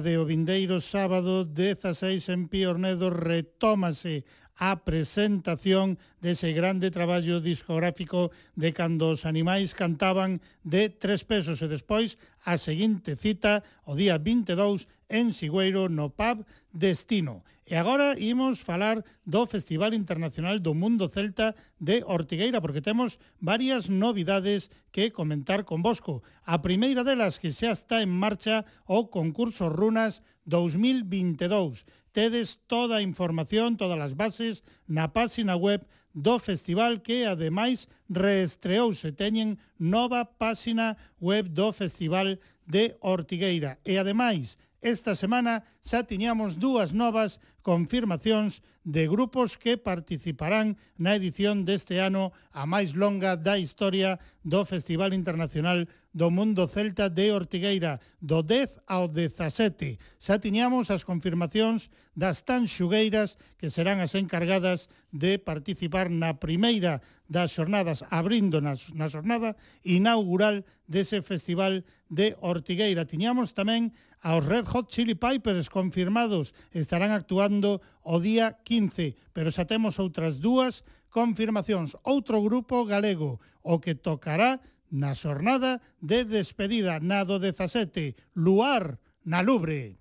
[SPEAKER 1] de o vindeiro sábado 16 en Piornedo retómase a presentación dese grande traballo discográfico de cando os animais cantaban de tres pesos e despois a seguinte cita o día 22 en Sigüeiro no pub Destino. E agora imos falar do Festival Internacional do Mundo Celta de Ortigueira, porque temos varias novidades que comentar con Bosco. A primeira delas que xa está en marcha o concurso Runas 2022. Tedes toda a información, todas as bases na páxina web do festival que ademais reestreouse, teñen nova páxina web do Festival de Ortigueira. E ademais, esta semana xa tiñamos dúas novas confirmacións de grupos que participarán na edición deste ano a máis longa da historia do Festival Internacional do Mundo Celta de Ortigueira, do 10 ao 17. Xa tiñamos as confirmacións das tan xugueiras que serán as encargadas de participar na primeira das xornadas, abrindo na, na xornada inaugural dese Festival de Ortigueira. Tiñamos tamén aos Red Hot Chili Pipers confirmados, estarán actuando segundo o día 15, pero xa temos outras dúas confirmacións. Outro grupo galego, o que tocará na xornada de despedida na do 17, Luar, na Lubre.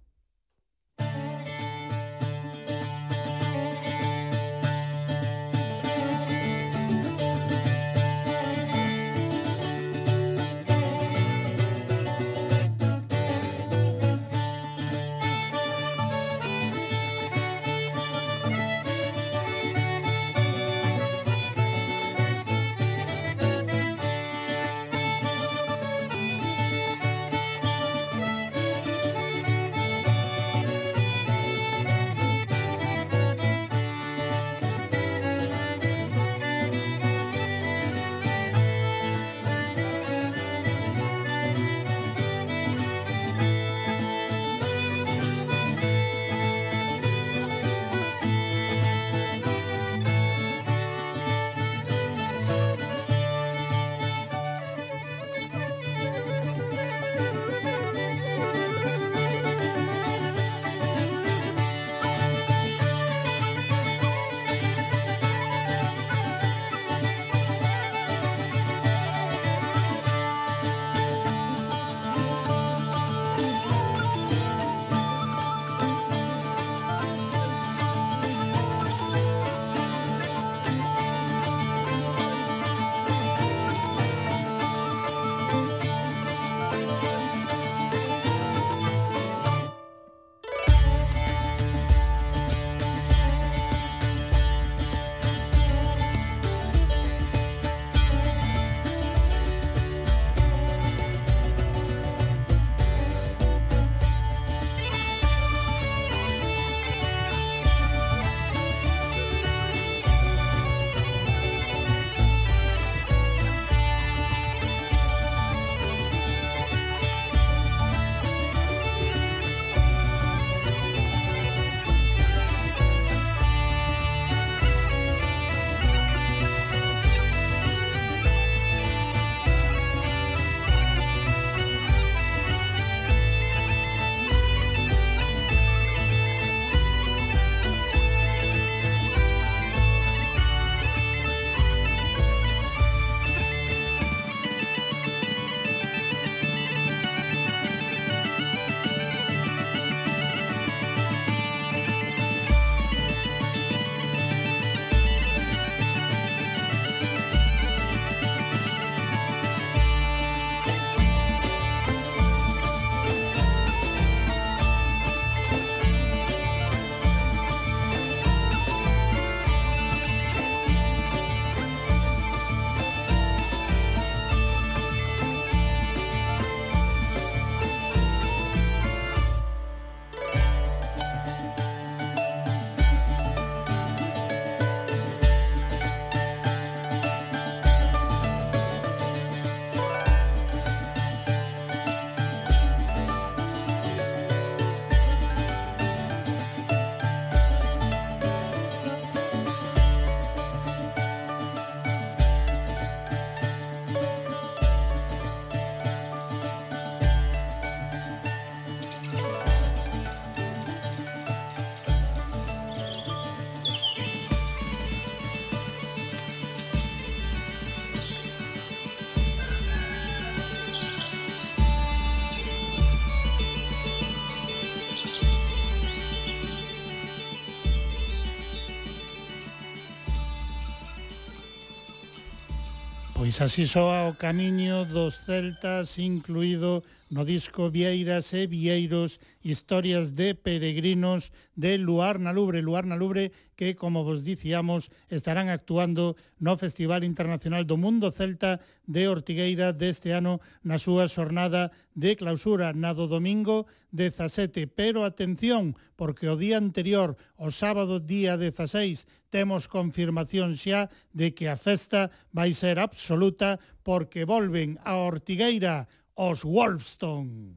[SPEAKER 1] Pois así soa o camiño dos celtas incluído no disco Vieiras e Vieiros historias de peregrinos de Luarna Lubre, Luarna Lubre que, como vos dicíamos, estarán actuando no Festival Internacional do Mundo Celta de Ortigueira deste ano na súa xornada de clausura na do domingo 17. Pero atención, porque o día anterior, o sábado día 16, temos confirmación xa de que a festa vai ser absoluta porque volven a Ortigueira os Wolfstone.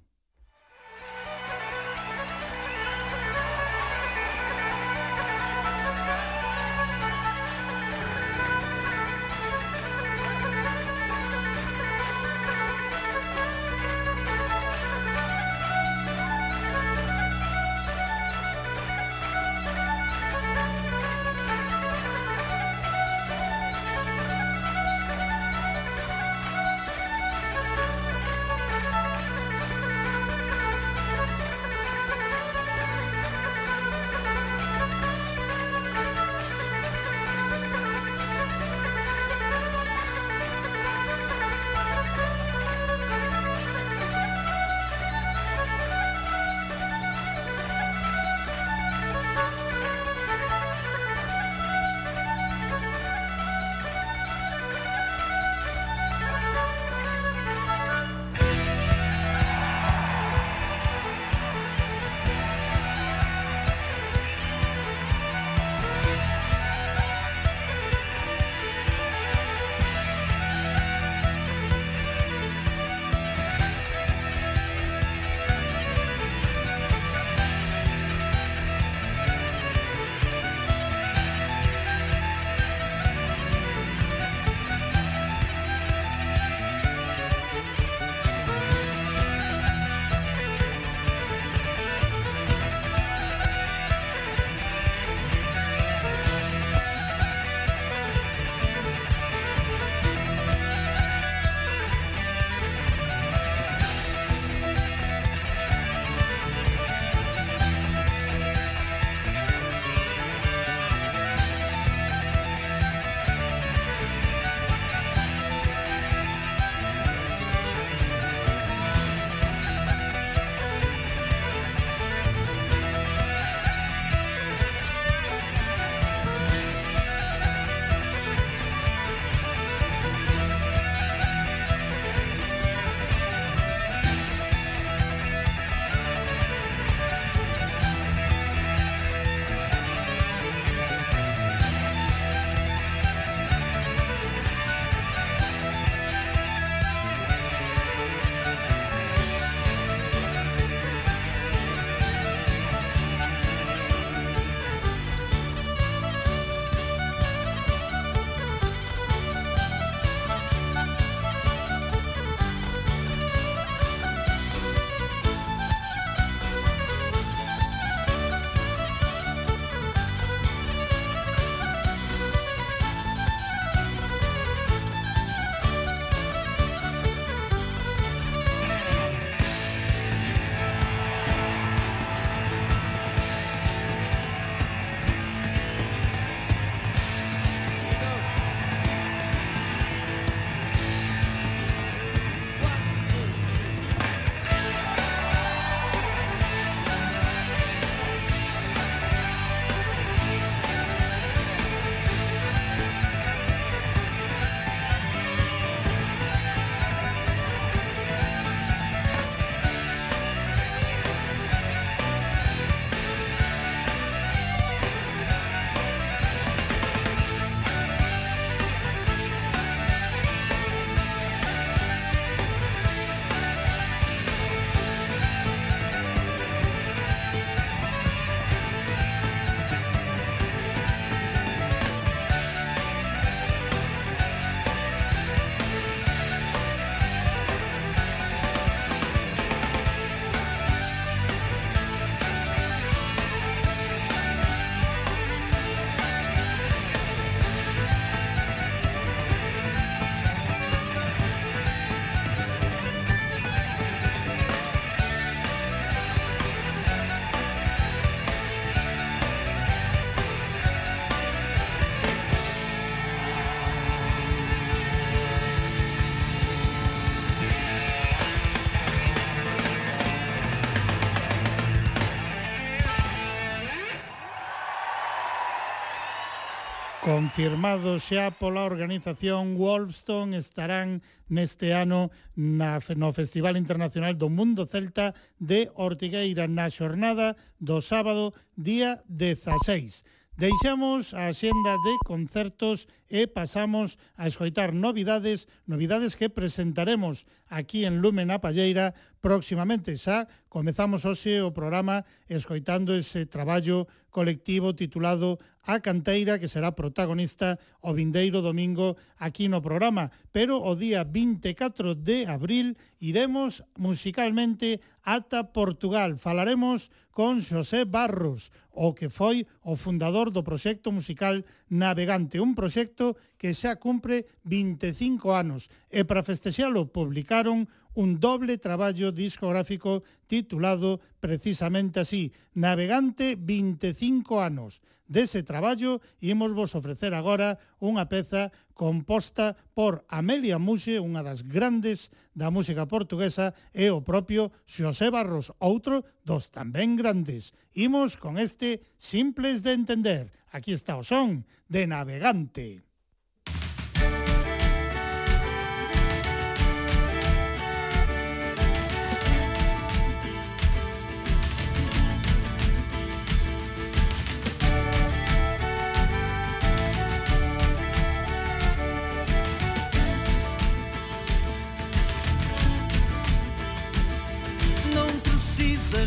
[SPEAKER 1] Confirmado xa pola organización Wolfstone estarán neste ano na, no Festival Internacional do Mundo Celta de Ortigueira na xornada do sábado día 16. Deixamos a xenda de concertos e pasamos a escoitar novidades, novidades que presentaremos aquí en Lumen a Palleira próximamente. Xa comezamos hoxe o programa escoitando ese traballo colectivo titulado A Canteira, que será protagonista o vindeiro domingo aquí no programa. Pero o día 24 de abril iremos musicalmente ata Portugal. Falaremos con Xosé Barros, o que foi o fundador do proxecto musical Navegante, un proxecto que xa cumpre 25 anos. E para festexalo publicaron un doble traballo discográfico titulado precisamente así, Navegante 25 anos. Dese traballo imos vos ofrecer agora unha peza composta por Amelia Muxe, unha das grandes da música portuguesa, e o propio Xosé Barros, outro dos tamén grandes. Imos con este Simples de Entender. Aquí está o son de Navegante.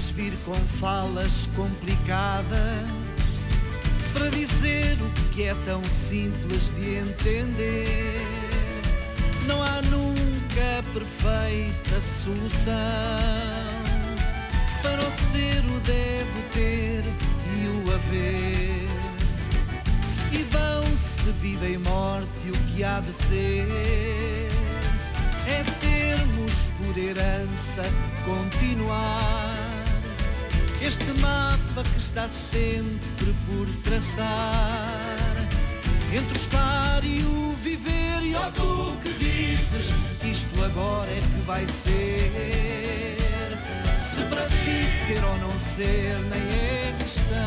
[SPEAKER 6] Vir com falas complicadas para dizer o que é tão simples de entender. Não há nunca perfeita solução para o ser, o devo ter e o haver. E vão-se vida e morte o que há de ser é termos por herança continuar este mapa que está sempre por traçar entre o estar e o viver. E ó tu que dizes isto agora é que vai ser. Se para ti ser ou não ser nem é questão.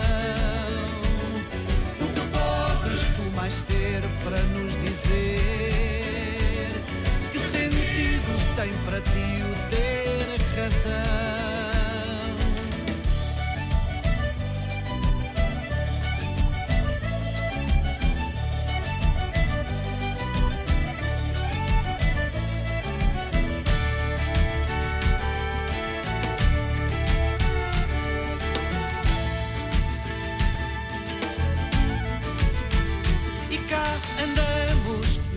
[SPEAKER 6] O que podes tu mais ter para nos dizer? Que sentido tem para ti o ter razão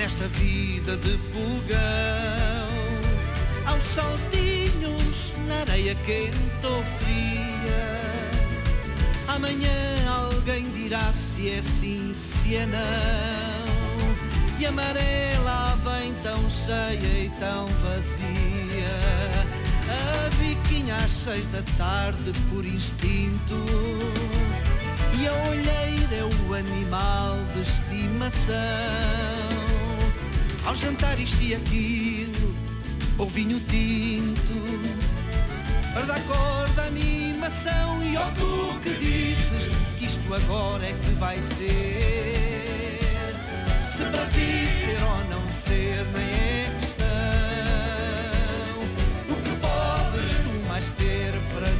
[SPEAKER 6] nesta vida de pulgão. Aos saltinhos na areia quente ou fria. Amanhã alguém dirá se é sim, se é não. E a maré lá vem tão cheia e tão vazia. A biquinha às seis da tarde por instinto. E a olheira é o animal de estimação. Ao jantar isto e aquilo, ou vinho tinto Para dar cor da animação. E ó tu que dizes que isto agora é que vai ser. Se para ti ser ou não ser nem é questão. O que podes tu mais ter para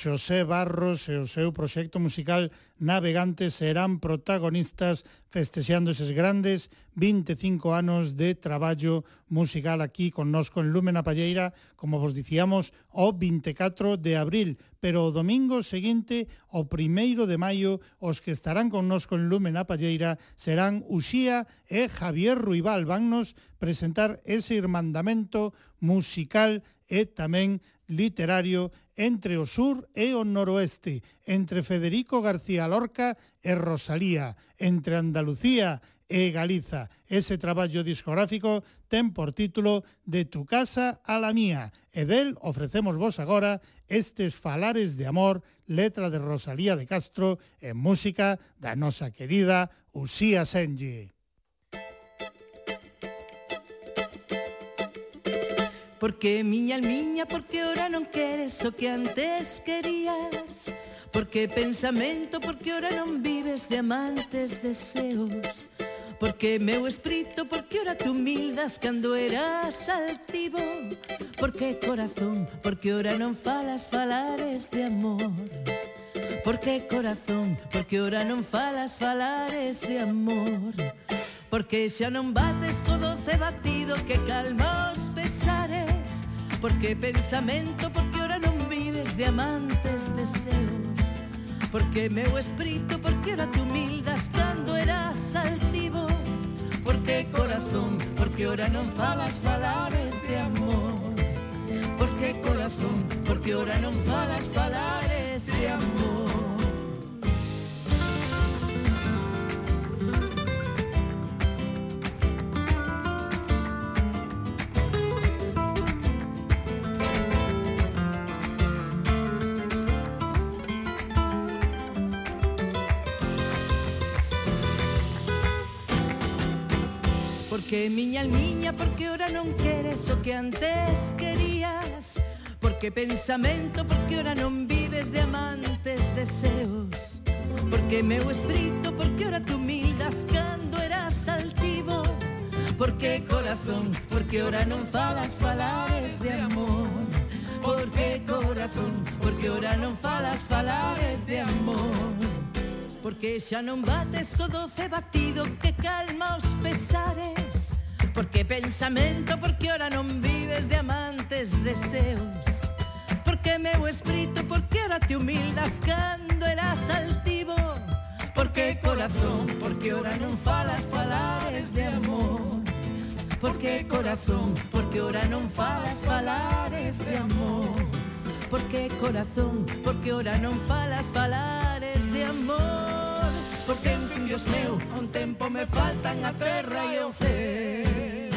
[SPEAKER 1] Xosé Barros e o seu proxecto musical Navegantes serán protagonistas festexando eses grandes 25 anos de traballo musical aquí connosco en Lúmena Palleira, como vos dicíamos, o 24 de abril, pero o domingo seguinte, o 1 de maio, os que estarán connosco en Lúmena Palleira serán Uxía e Javier Ruibal. Vannos presentar ese irmandamento musical e tamén literario entre o sur e o noroeste, entre Federico García Lorca e Rosalía, entre Andalucía e Galiza. Ese traballo discográfico ten por título De tu casa a la mía e del ofrecemos vos agora estes falares de amor, letra de Rosalía de Castro e música da nosa querida Usía Senlle.
[SPEAKER 7] Porque, miña almiña, porque ora non queres o que antes querías. Porque pensamento, porque ora non vives de amantes deseos. Porque meu espírito, porque ora te humildas cando eras altivo. Porque corazón, porque ora non falas falares de amor. Porque corazón, porque ora non falas falares de amor. Porque xa non bates co doce batido que calmou Porque pensamento, porque ora non vives de amantes deseos. Porque meu espírito, porque ora te humildas cando eras altivo. Porque corazón, porque ora non falas falares de amor. Porque corazón, porque ora non falas falares de amor. Que miña almiña porque ora non queres o que antes querías. Porque pensamento porque ora non vives de amantes deseos. Porque meu espírito porque ora te humildas cando eras altivo. Porque corazón porque ora non falas falares de amor. Porque corazón porque ora non falas falares de amor. Porque xa non bates co doce batido que calma os pesares porque pensamento, porque ora non vives de amantes deseos. Porque meu espírito, porque ora te humildas cando eras altivo. Porque corazón, porque ora non falas falares de amor. Porque corazón, porque ora non falas falares de amor. Porque corazón, porque ora non falas falares de amor. Porque en fin, Dios meu, un tempo me faltan a terra e o céu.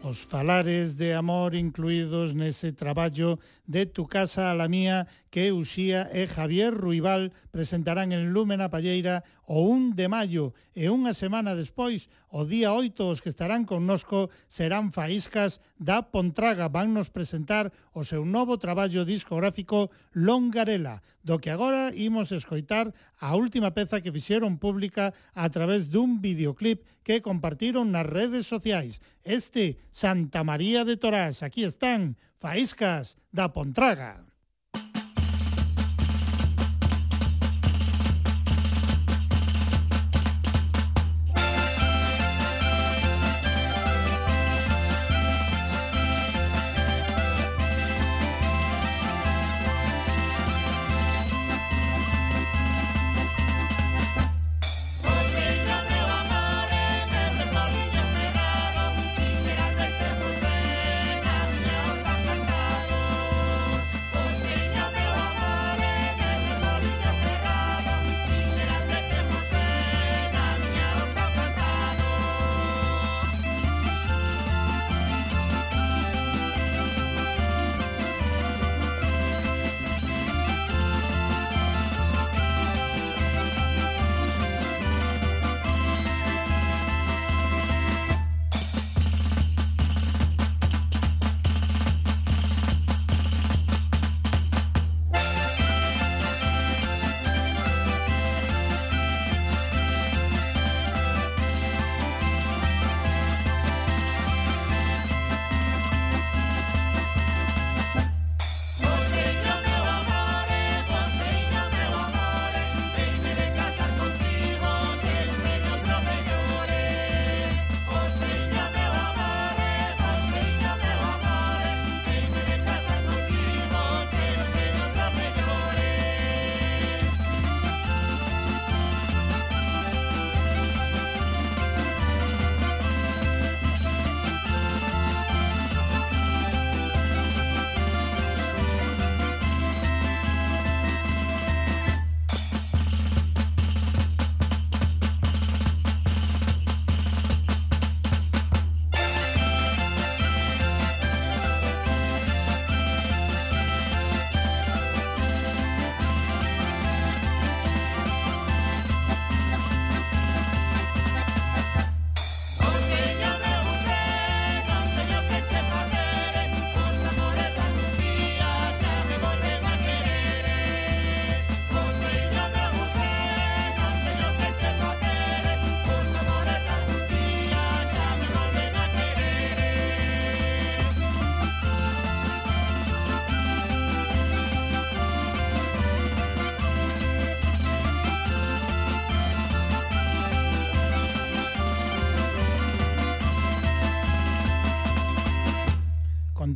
[SPEAKER 1] Os falares de amor incluídos nese traballo de Tu casa a la mía que Uxía e Javier Ruibal presentarán en Lúmena Palleira o 1 de maio e unha semana despois, o día 8, os que estarán connosco serán Faíscas da Pontraga. Van nos presentar o seu novo traballo discográfico Longarela, do que agora imos escoitar a última peza que fixeron pública a través dun videoclip que compartiron nas redes sociais. Este, Santa María de Torás, aquí están, Faíscas da Pontraga.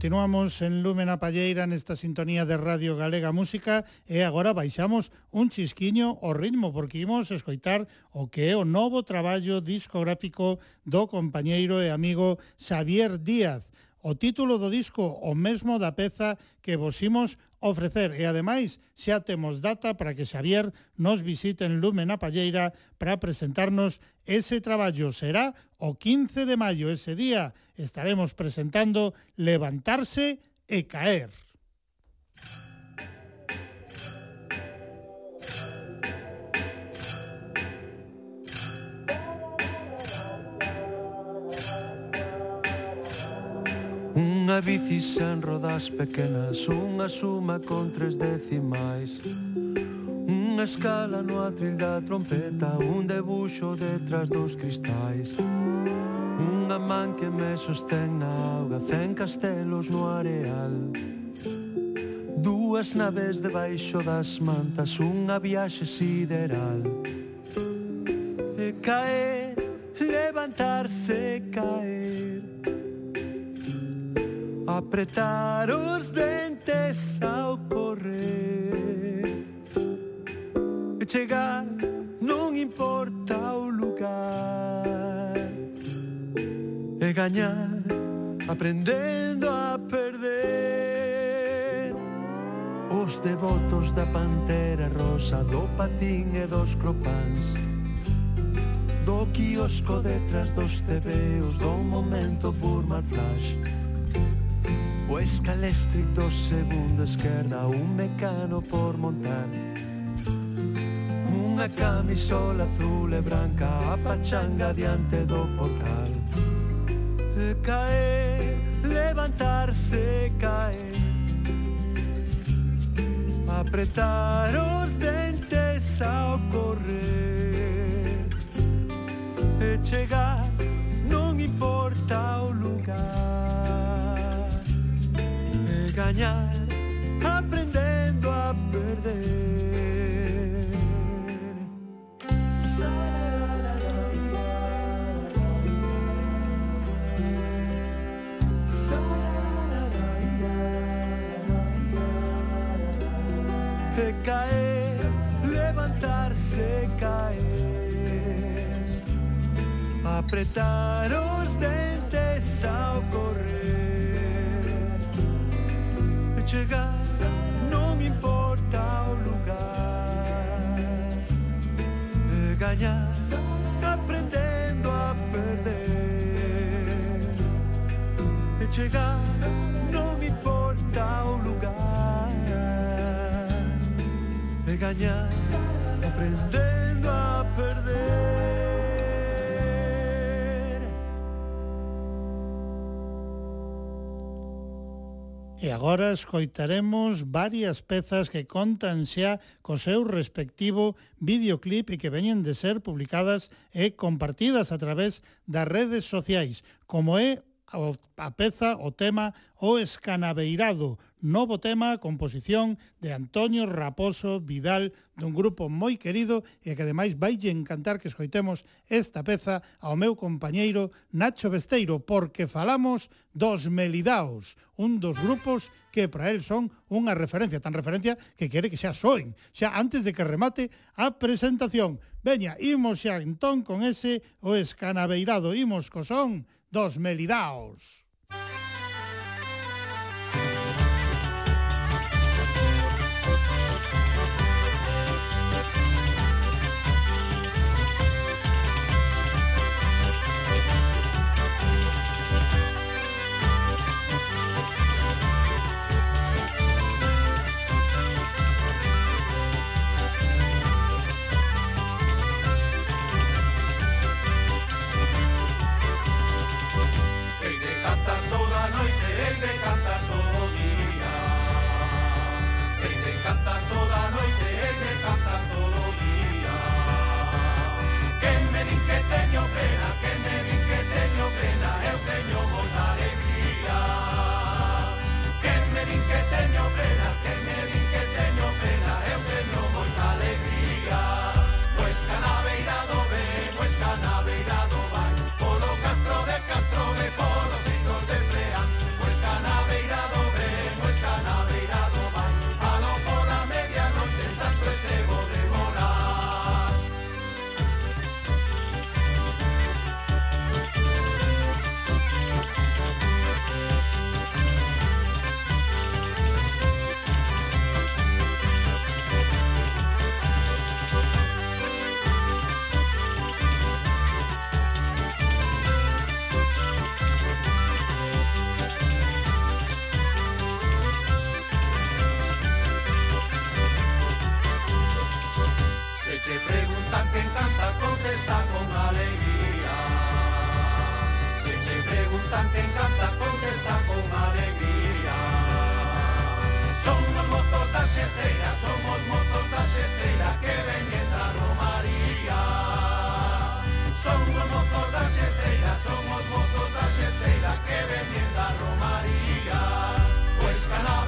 [SPEAKER 1] Continuamos en Lúmena Palleira nesta sintonía de Radio Galega Música e agora baixamos un chisquiño o ritmo porque imos escoitar o que é o novo traballo discográfico do compañeiro e amigo Xavier Díaz. O título do disco o mesmo da peza que vos imos ofrecer e ademais xa temos data para que Xavier nos visite en Lume na Palleira para presentarnos ese traballo. Será o 15 de maio, ese día estaremos presentando Levantarse e Caer.
[SPEAKER 8] Unha bici sen rodas pequenas Unha suma con tres decimais. Unha escala no atril da trompeta Un debuxo detrás dos cristais. Unha man que me sostén na auga Cen castelos no areal. Dúas naves debaixo das mantas Unha viaxe sideral. E caer, levantarse, caer apretar os dentes ao correr. E chegar non importa o lugar. E gañar aprendendo a perder. Os devotos da pantera rosa do patín e dos cropáns do quiosco detrás dos tebeos do momento Burma Flash. O escalestrito do segundo esquerda Un mecano por montar. Unha camisola azul e branca A pachanga diante do portal. Caer, levantarse, caer. Apretar os dentes ao correr. E chegar, non importa o lugar. Gañar, aprendendo a perder. Caer, levantarse, caer. Apretar chegar, non importa o lugar. E gañar, aprendendo a perder. E
[SPEAKER 1] agora escoitaremos varias pezas que contan xa co seu respectivo videoclip e que veñen de ser publicadas e compartidas a través das redes sociais, como é a peza o tema O Escanabeirado, novo tema, composición de Antonio Raposo Vidal, dun grupo moi querido e que ademais vai encantar que escoitemos esta peza ao meu compañeiro Nacho Besteiro, porque falamos dos Melidaos, un dos grupos que para el son unha referencia, tan referencia que quere que xa soen, xa antes de que remate a presentación. Veña, imos xa entón con ese o escanabeirado, imos co son dos Melidaos.
[SPEAKER 8] cantante encanta, contesta con alegría. Somos mozos da xesteira, somos mozos da xesteira que veñen da romaría Somos mozos da xesteira, somos mozos da xesteira que veñen da romaría Pues pois
[SPEAKER 1] canal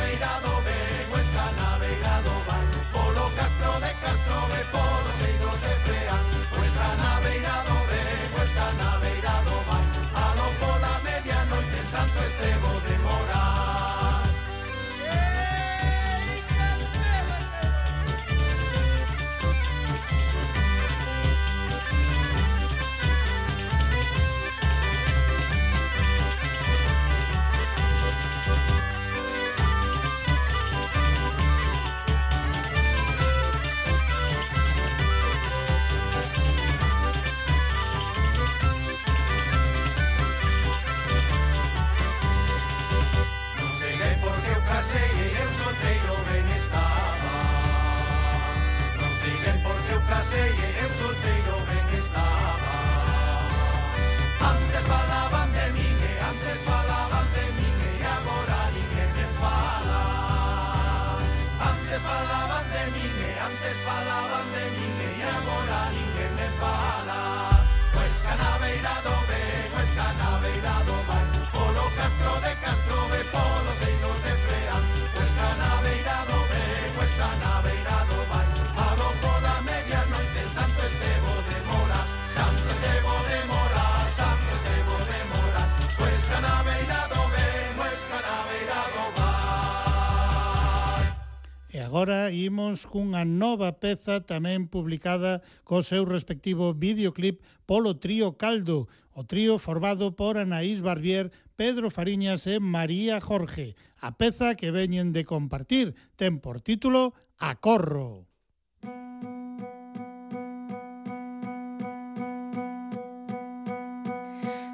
[SPEAKER 1] cunha nova peza tamén publicada co seu respectivo videoclip polo trío Caldo, o trío formado por Anaís Barbier, Pedro Fariñas e María Jorge. A peza que veñen de compartir ten por título Acorro.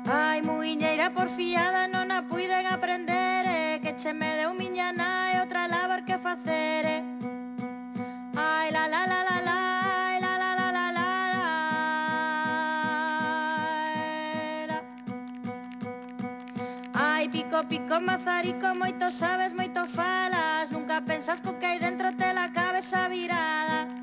[SPEAKER 9] Ai, muiñeira porfiada, non a puiden aprender, eh, que che me deu miña nai outra labor que facer, eh. Típico mazarico, moito sabes, moito falas. Nunca pensas co que hai dentro te la cabeza virada.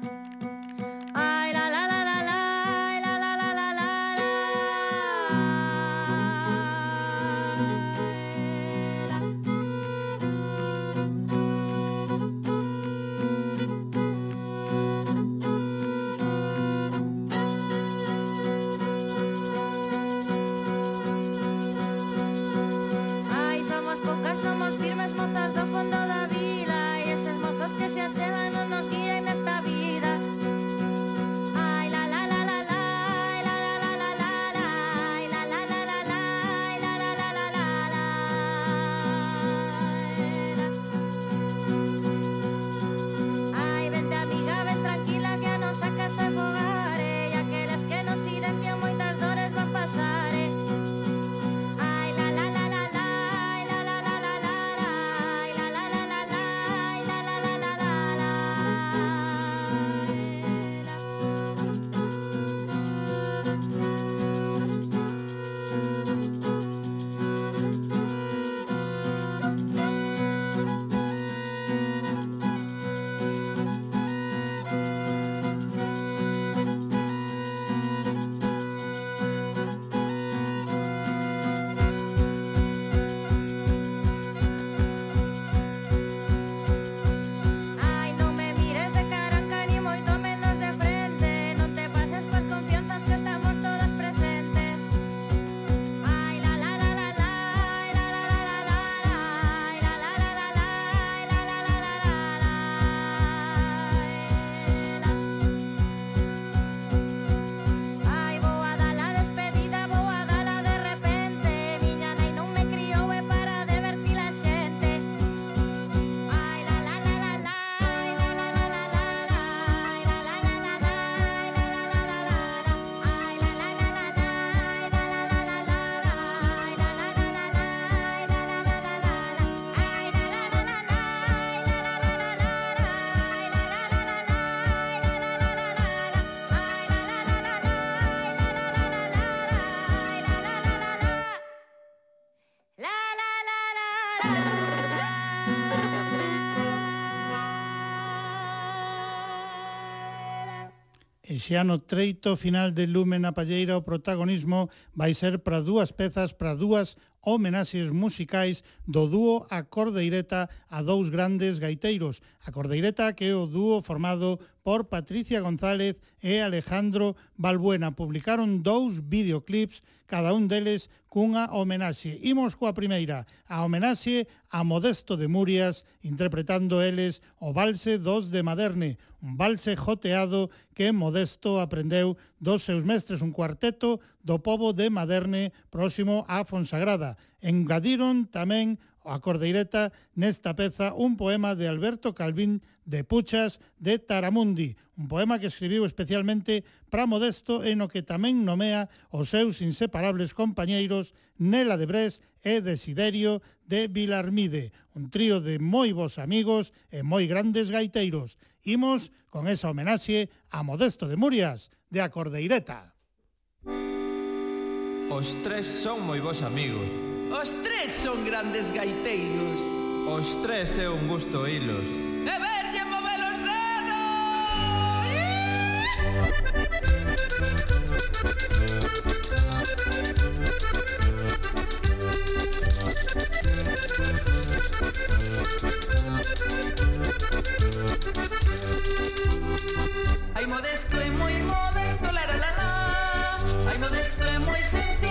[SPEAKER 1] Ese ano treito final de Lume na Palleira o protagonismo vai ser para dúas pezas, para dúas homenaxes musicais do dúo A Cordeireta a dous grandes gaiteiros. A Cordeireta que é o dúo formado por Patricia González e Alejandro Balbuena. Publicaron dous videoclips cada un deles cunha homenaxe. Imos coa primeira, a homenaxe a Modesto de Murias, interpretando eles o valse dos de Maderne, un valse joteado que Modesto aprendeu dos seus mestres, un cuarteto do povo de Maderne próximo a Fonsagrada. Engadiron tamén a Cordeireta nesta peza un poema de Alberto Calvín de Puchas de Taramundi, un poema que escribiu especialmente para Modesto e no que tamén nomea os seus inseparables compañeiros Nela de Brés e Desiderio de Vilarmide, un trío de moi bons amigos e moi grandes gaiteiros. Imos con esa homenaxe a Modesto de Murias, de Acordeireta.
[SPEAKER 10] Os tres son moi bons amigos,
[SPEAKER 11] Os tres son grandes gaiteiros.
[SPEAKER 10] Os tres é un gusto hilos.
[SPEAKER 11] E verlle mover os dedos. Ai modesto e moi modesto, la la la la. Ai modesto e moi sencillo.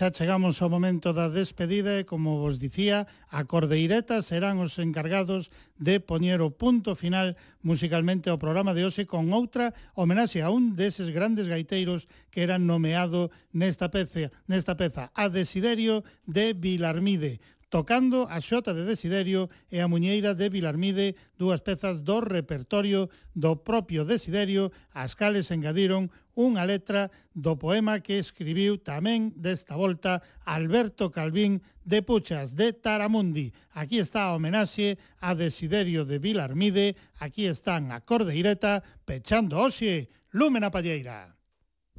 [SPEAKER 1] xa chegamos ao momento da despedida e, como vos dicía, a Cordeireta serán os encargados de poñer o punto final musicalmente ao programa de hoxe con outra homenaxe a un deses grandes gaiteiros que eran nomeado nesta peza, nesta peza a Desiderio de Vilarmide tocando a xota de Desiderio e a muñeira de Vilarmide, dúas pezas do repertorio do propio Desiderio, as cales engadiron unha letra do poema que escribiu tamén desta volta Alberto Calvín de Puchas de Taramundi. Aquí está a homenaxe a Desiderio de Vilarmide, aquí están a Cordeireta pechando oxe, Lúmena Palleira.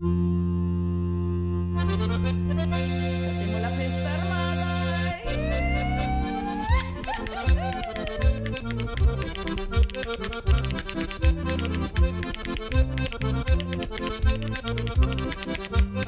[SPEAKER 11] Mm.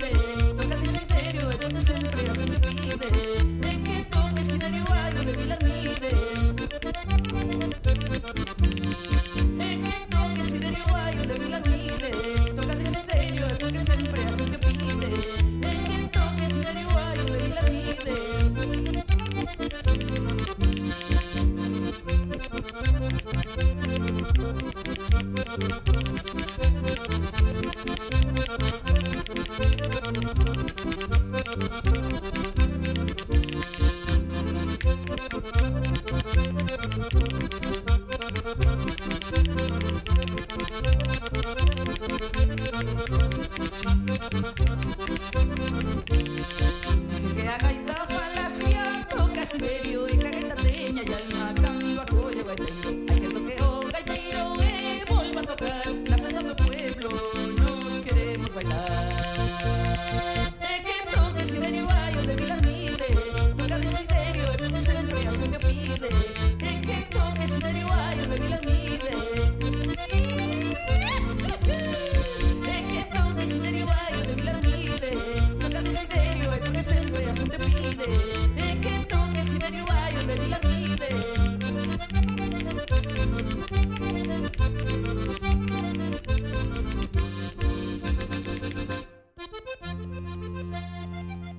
[SPEAKER 11] Thank you.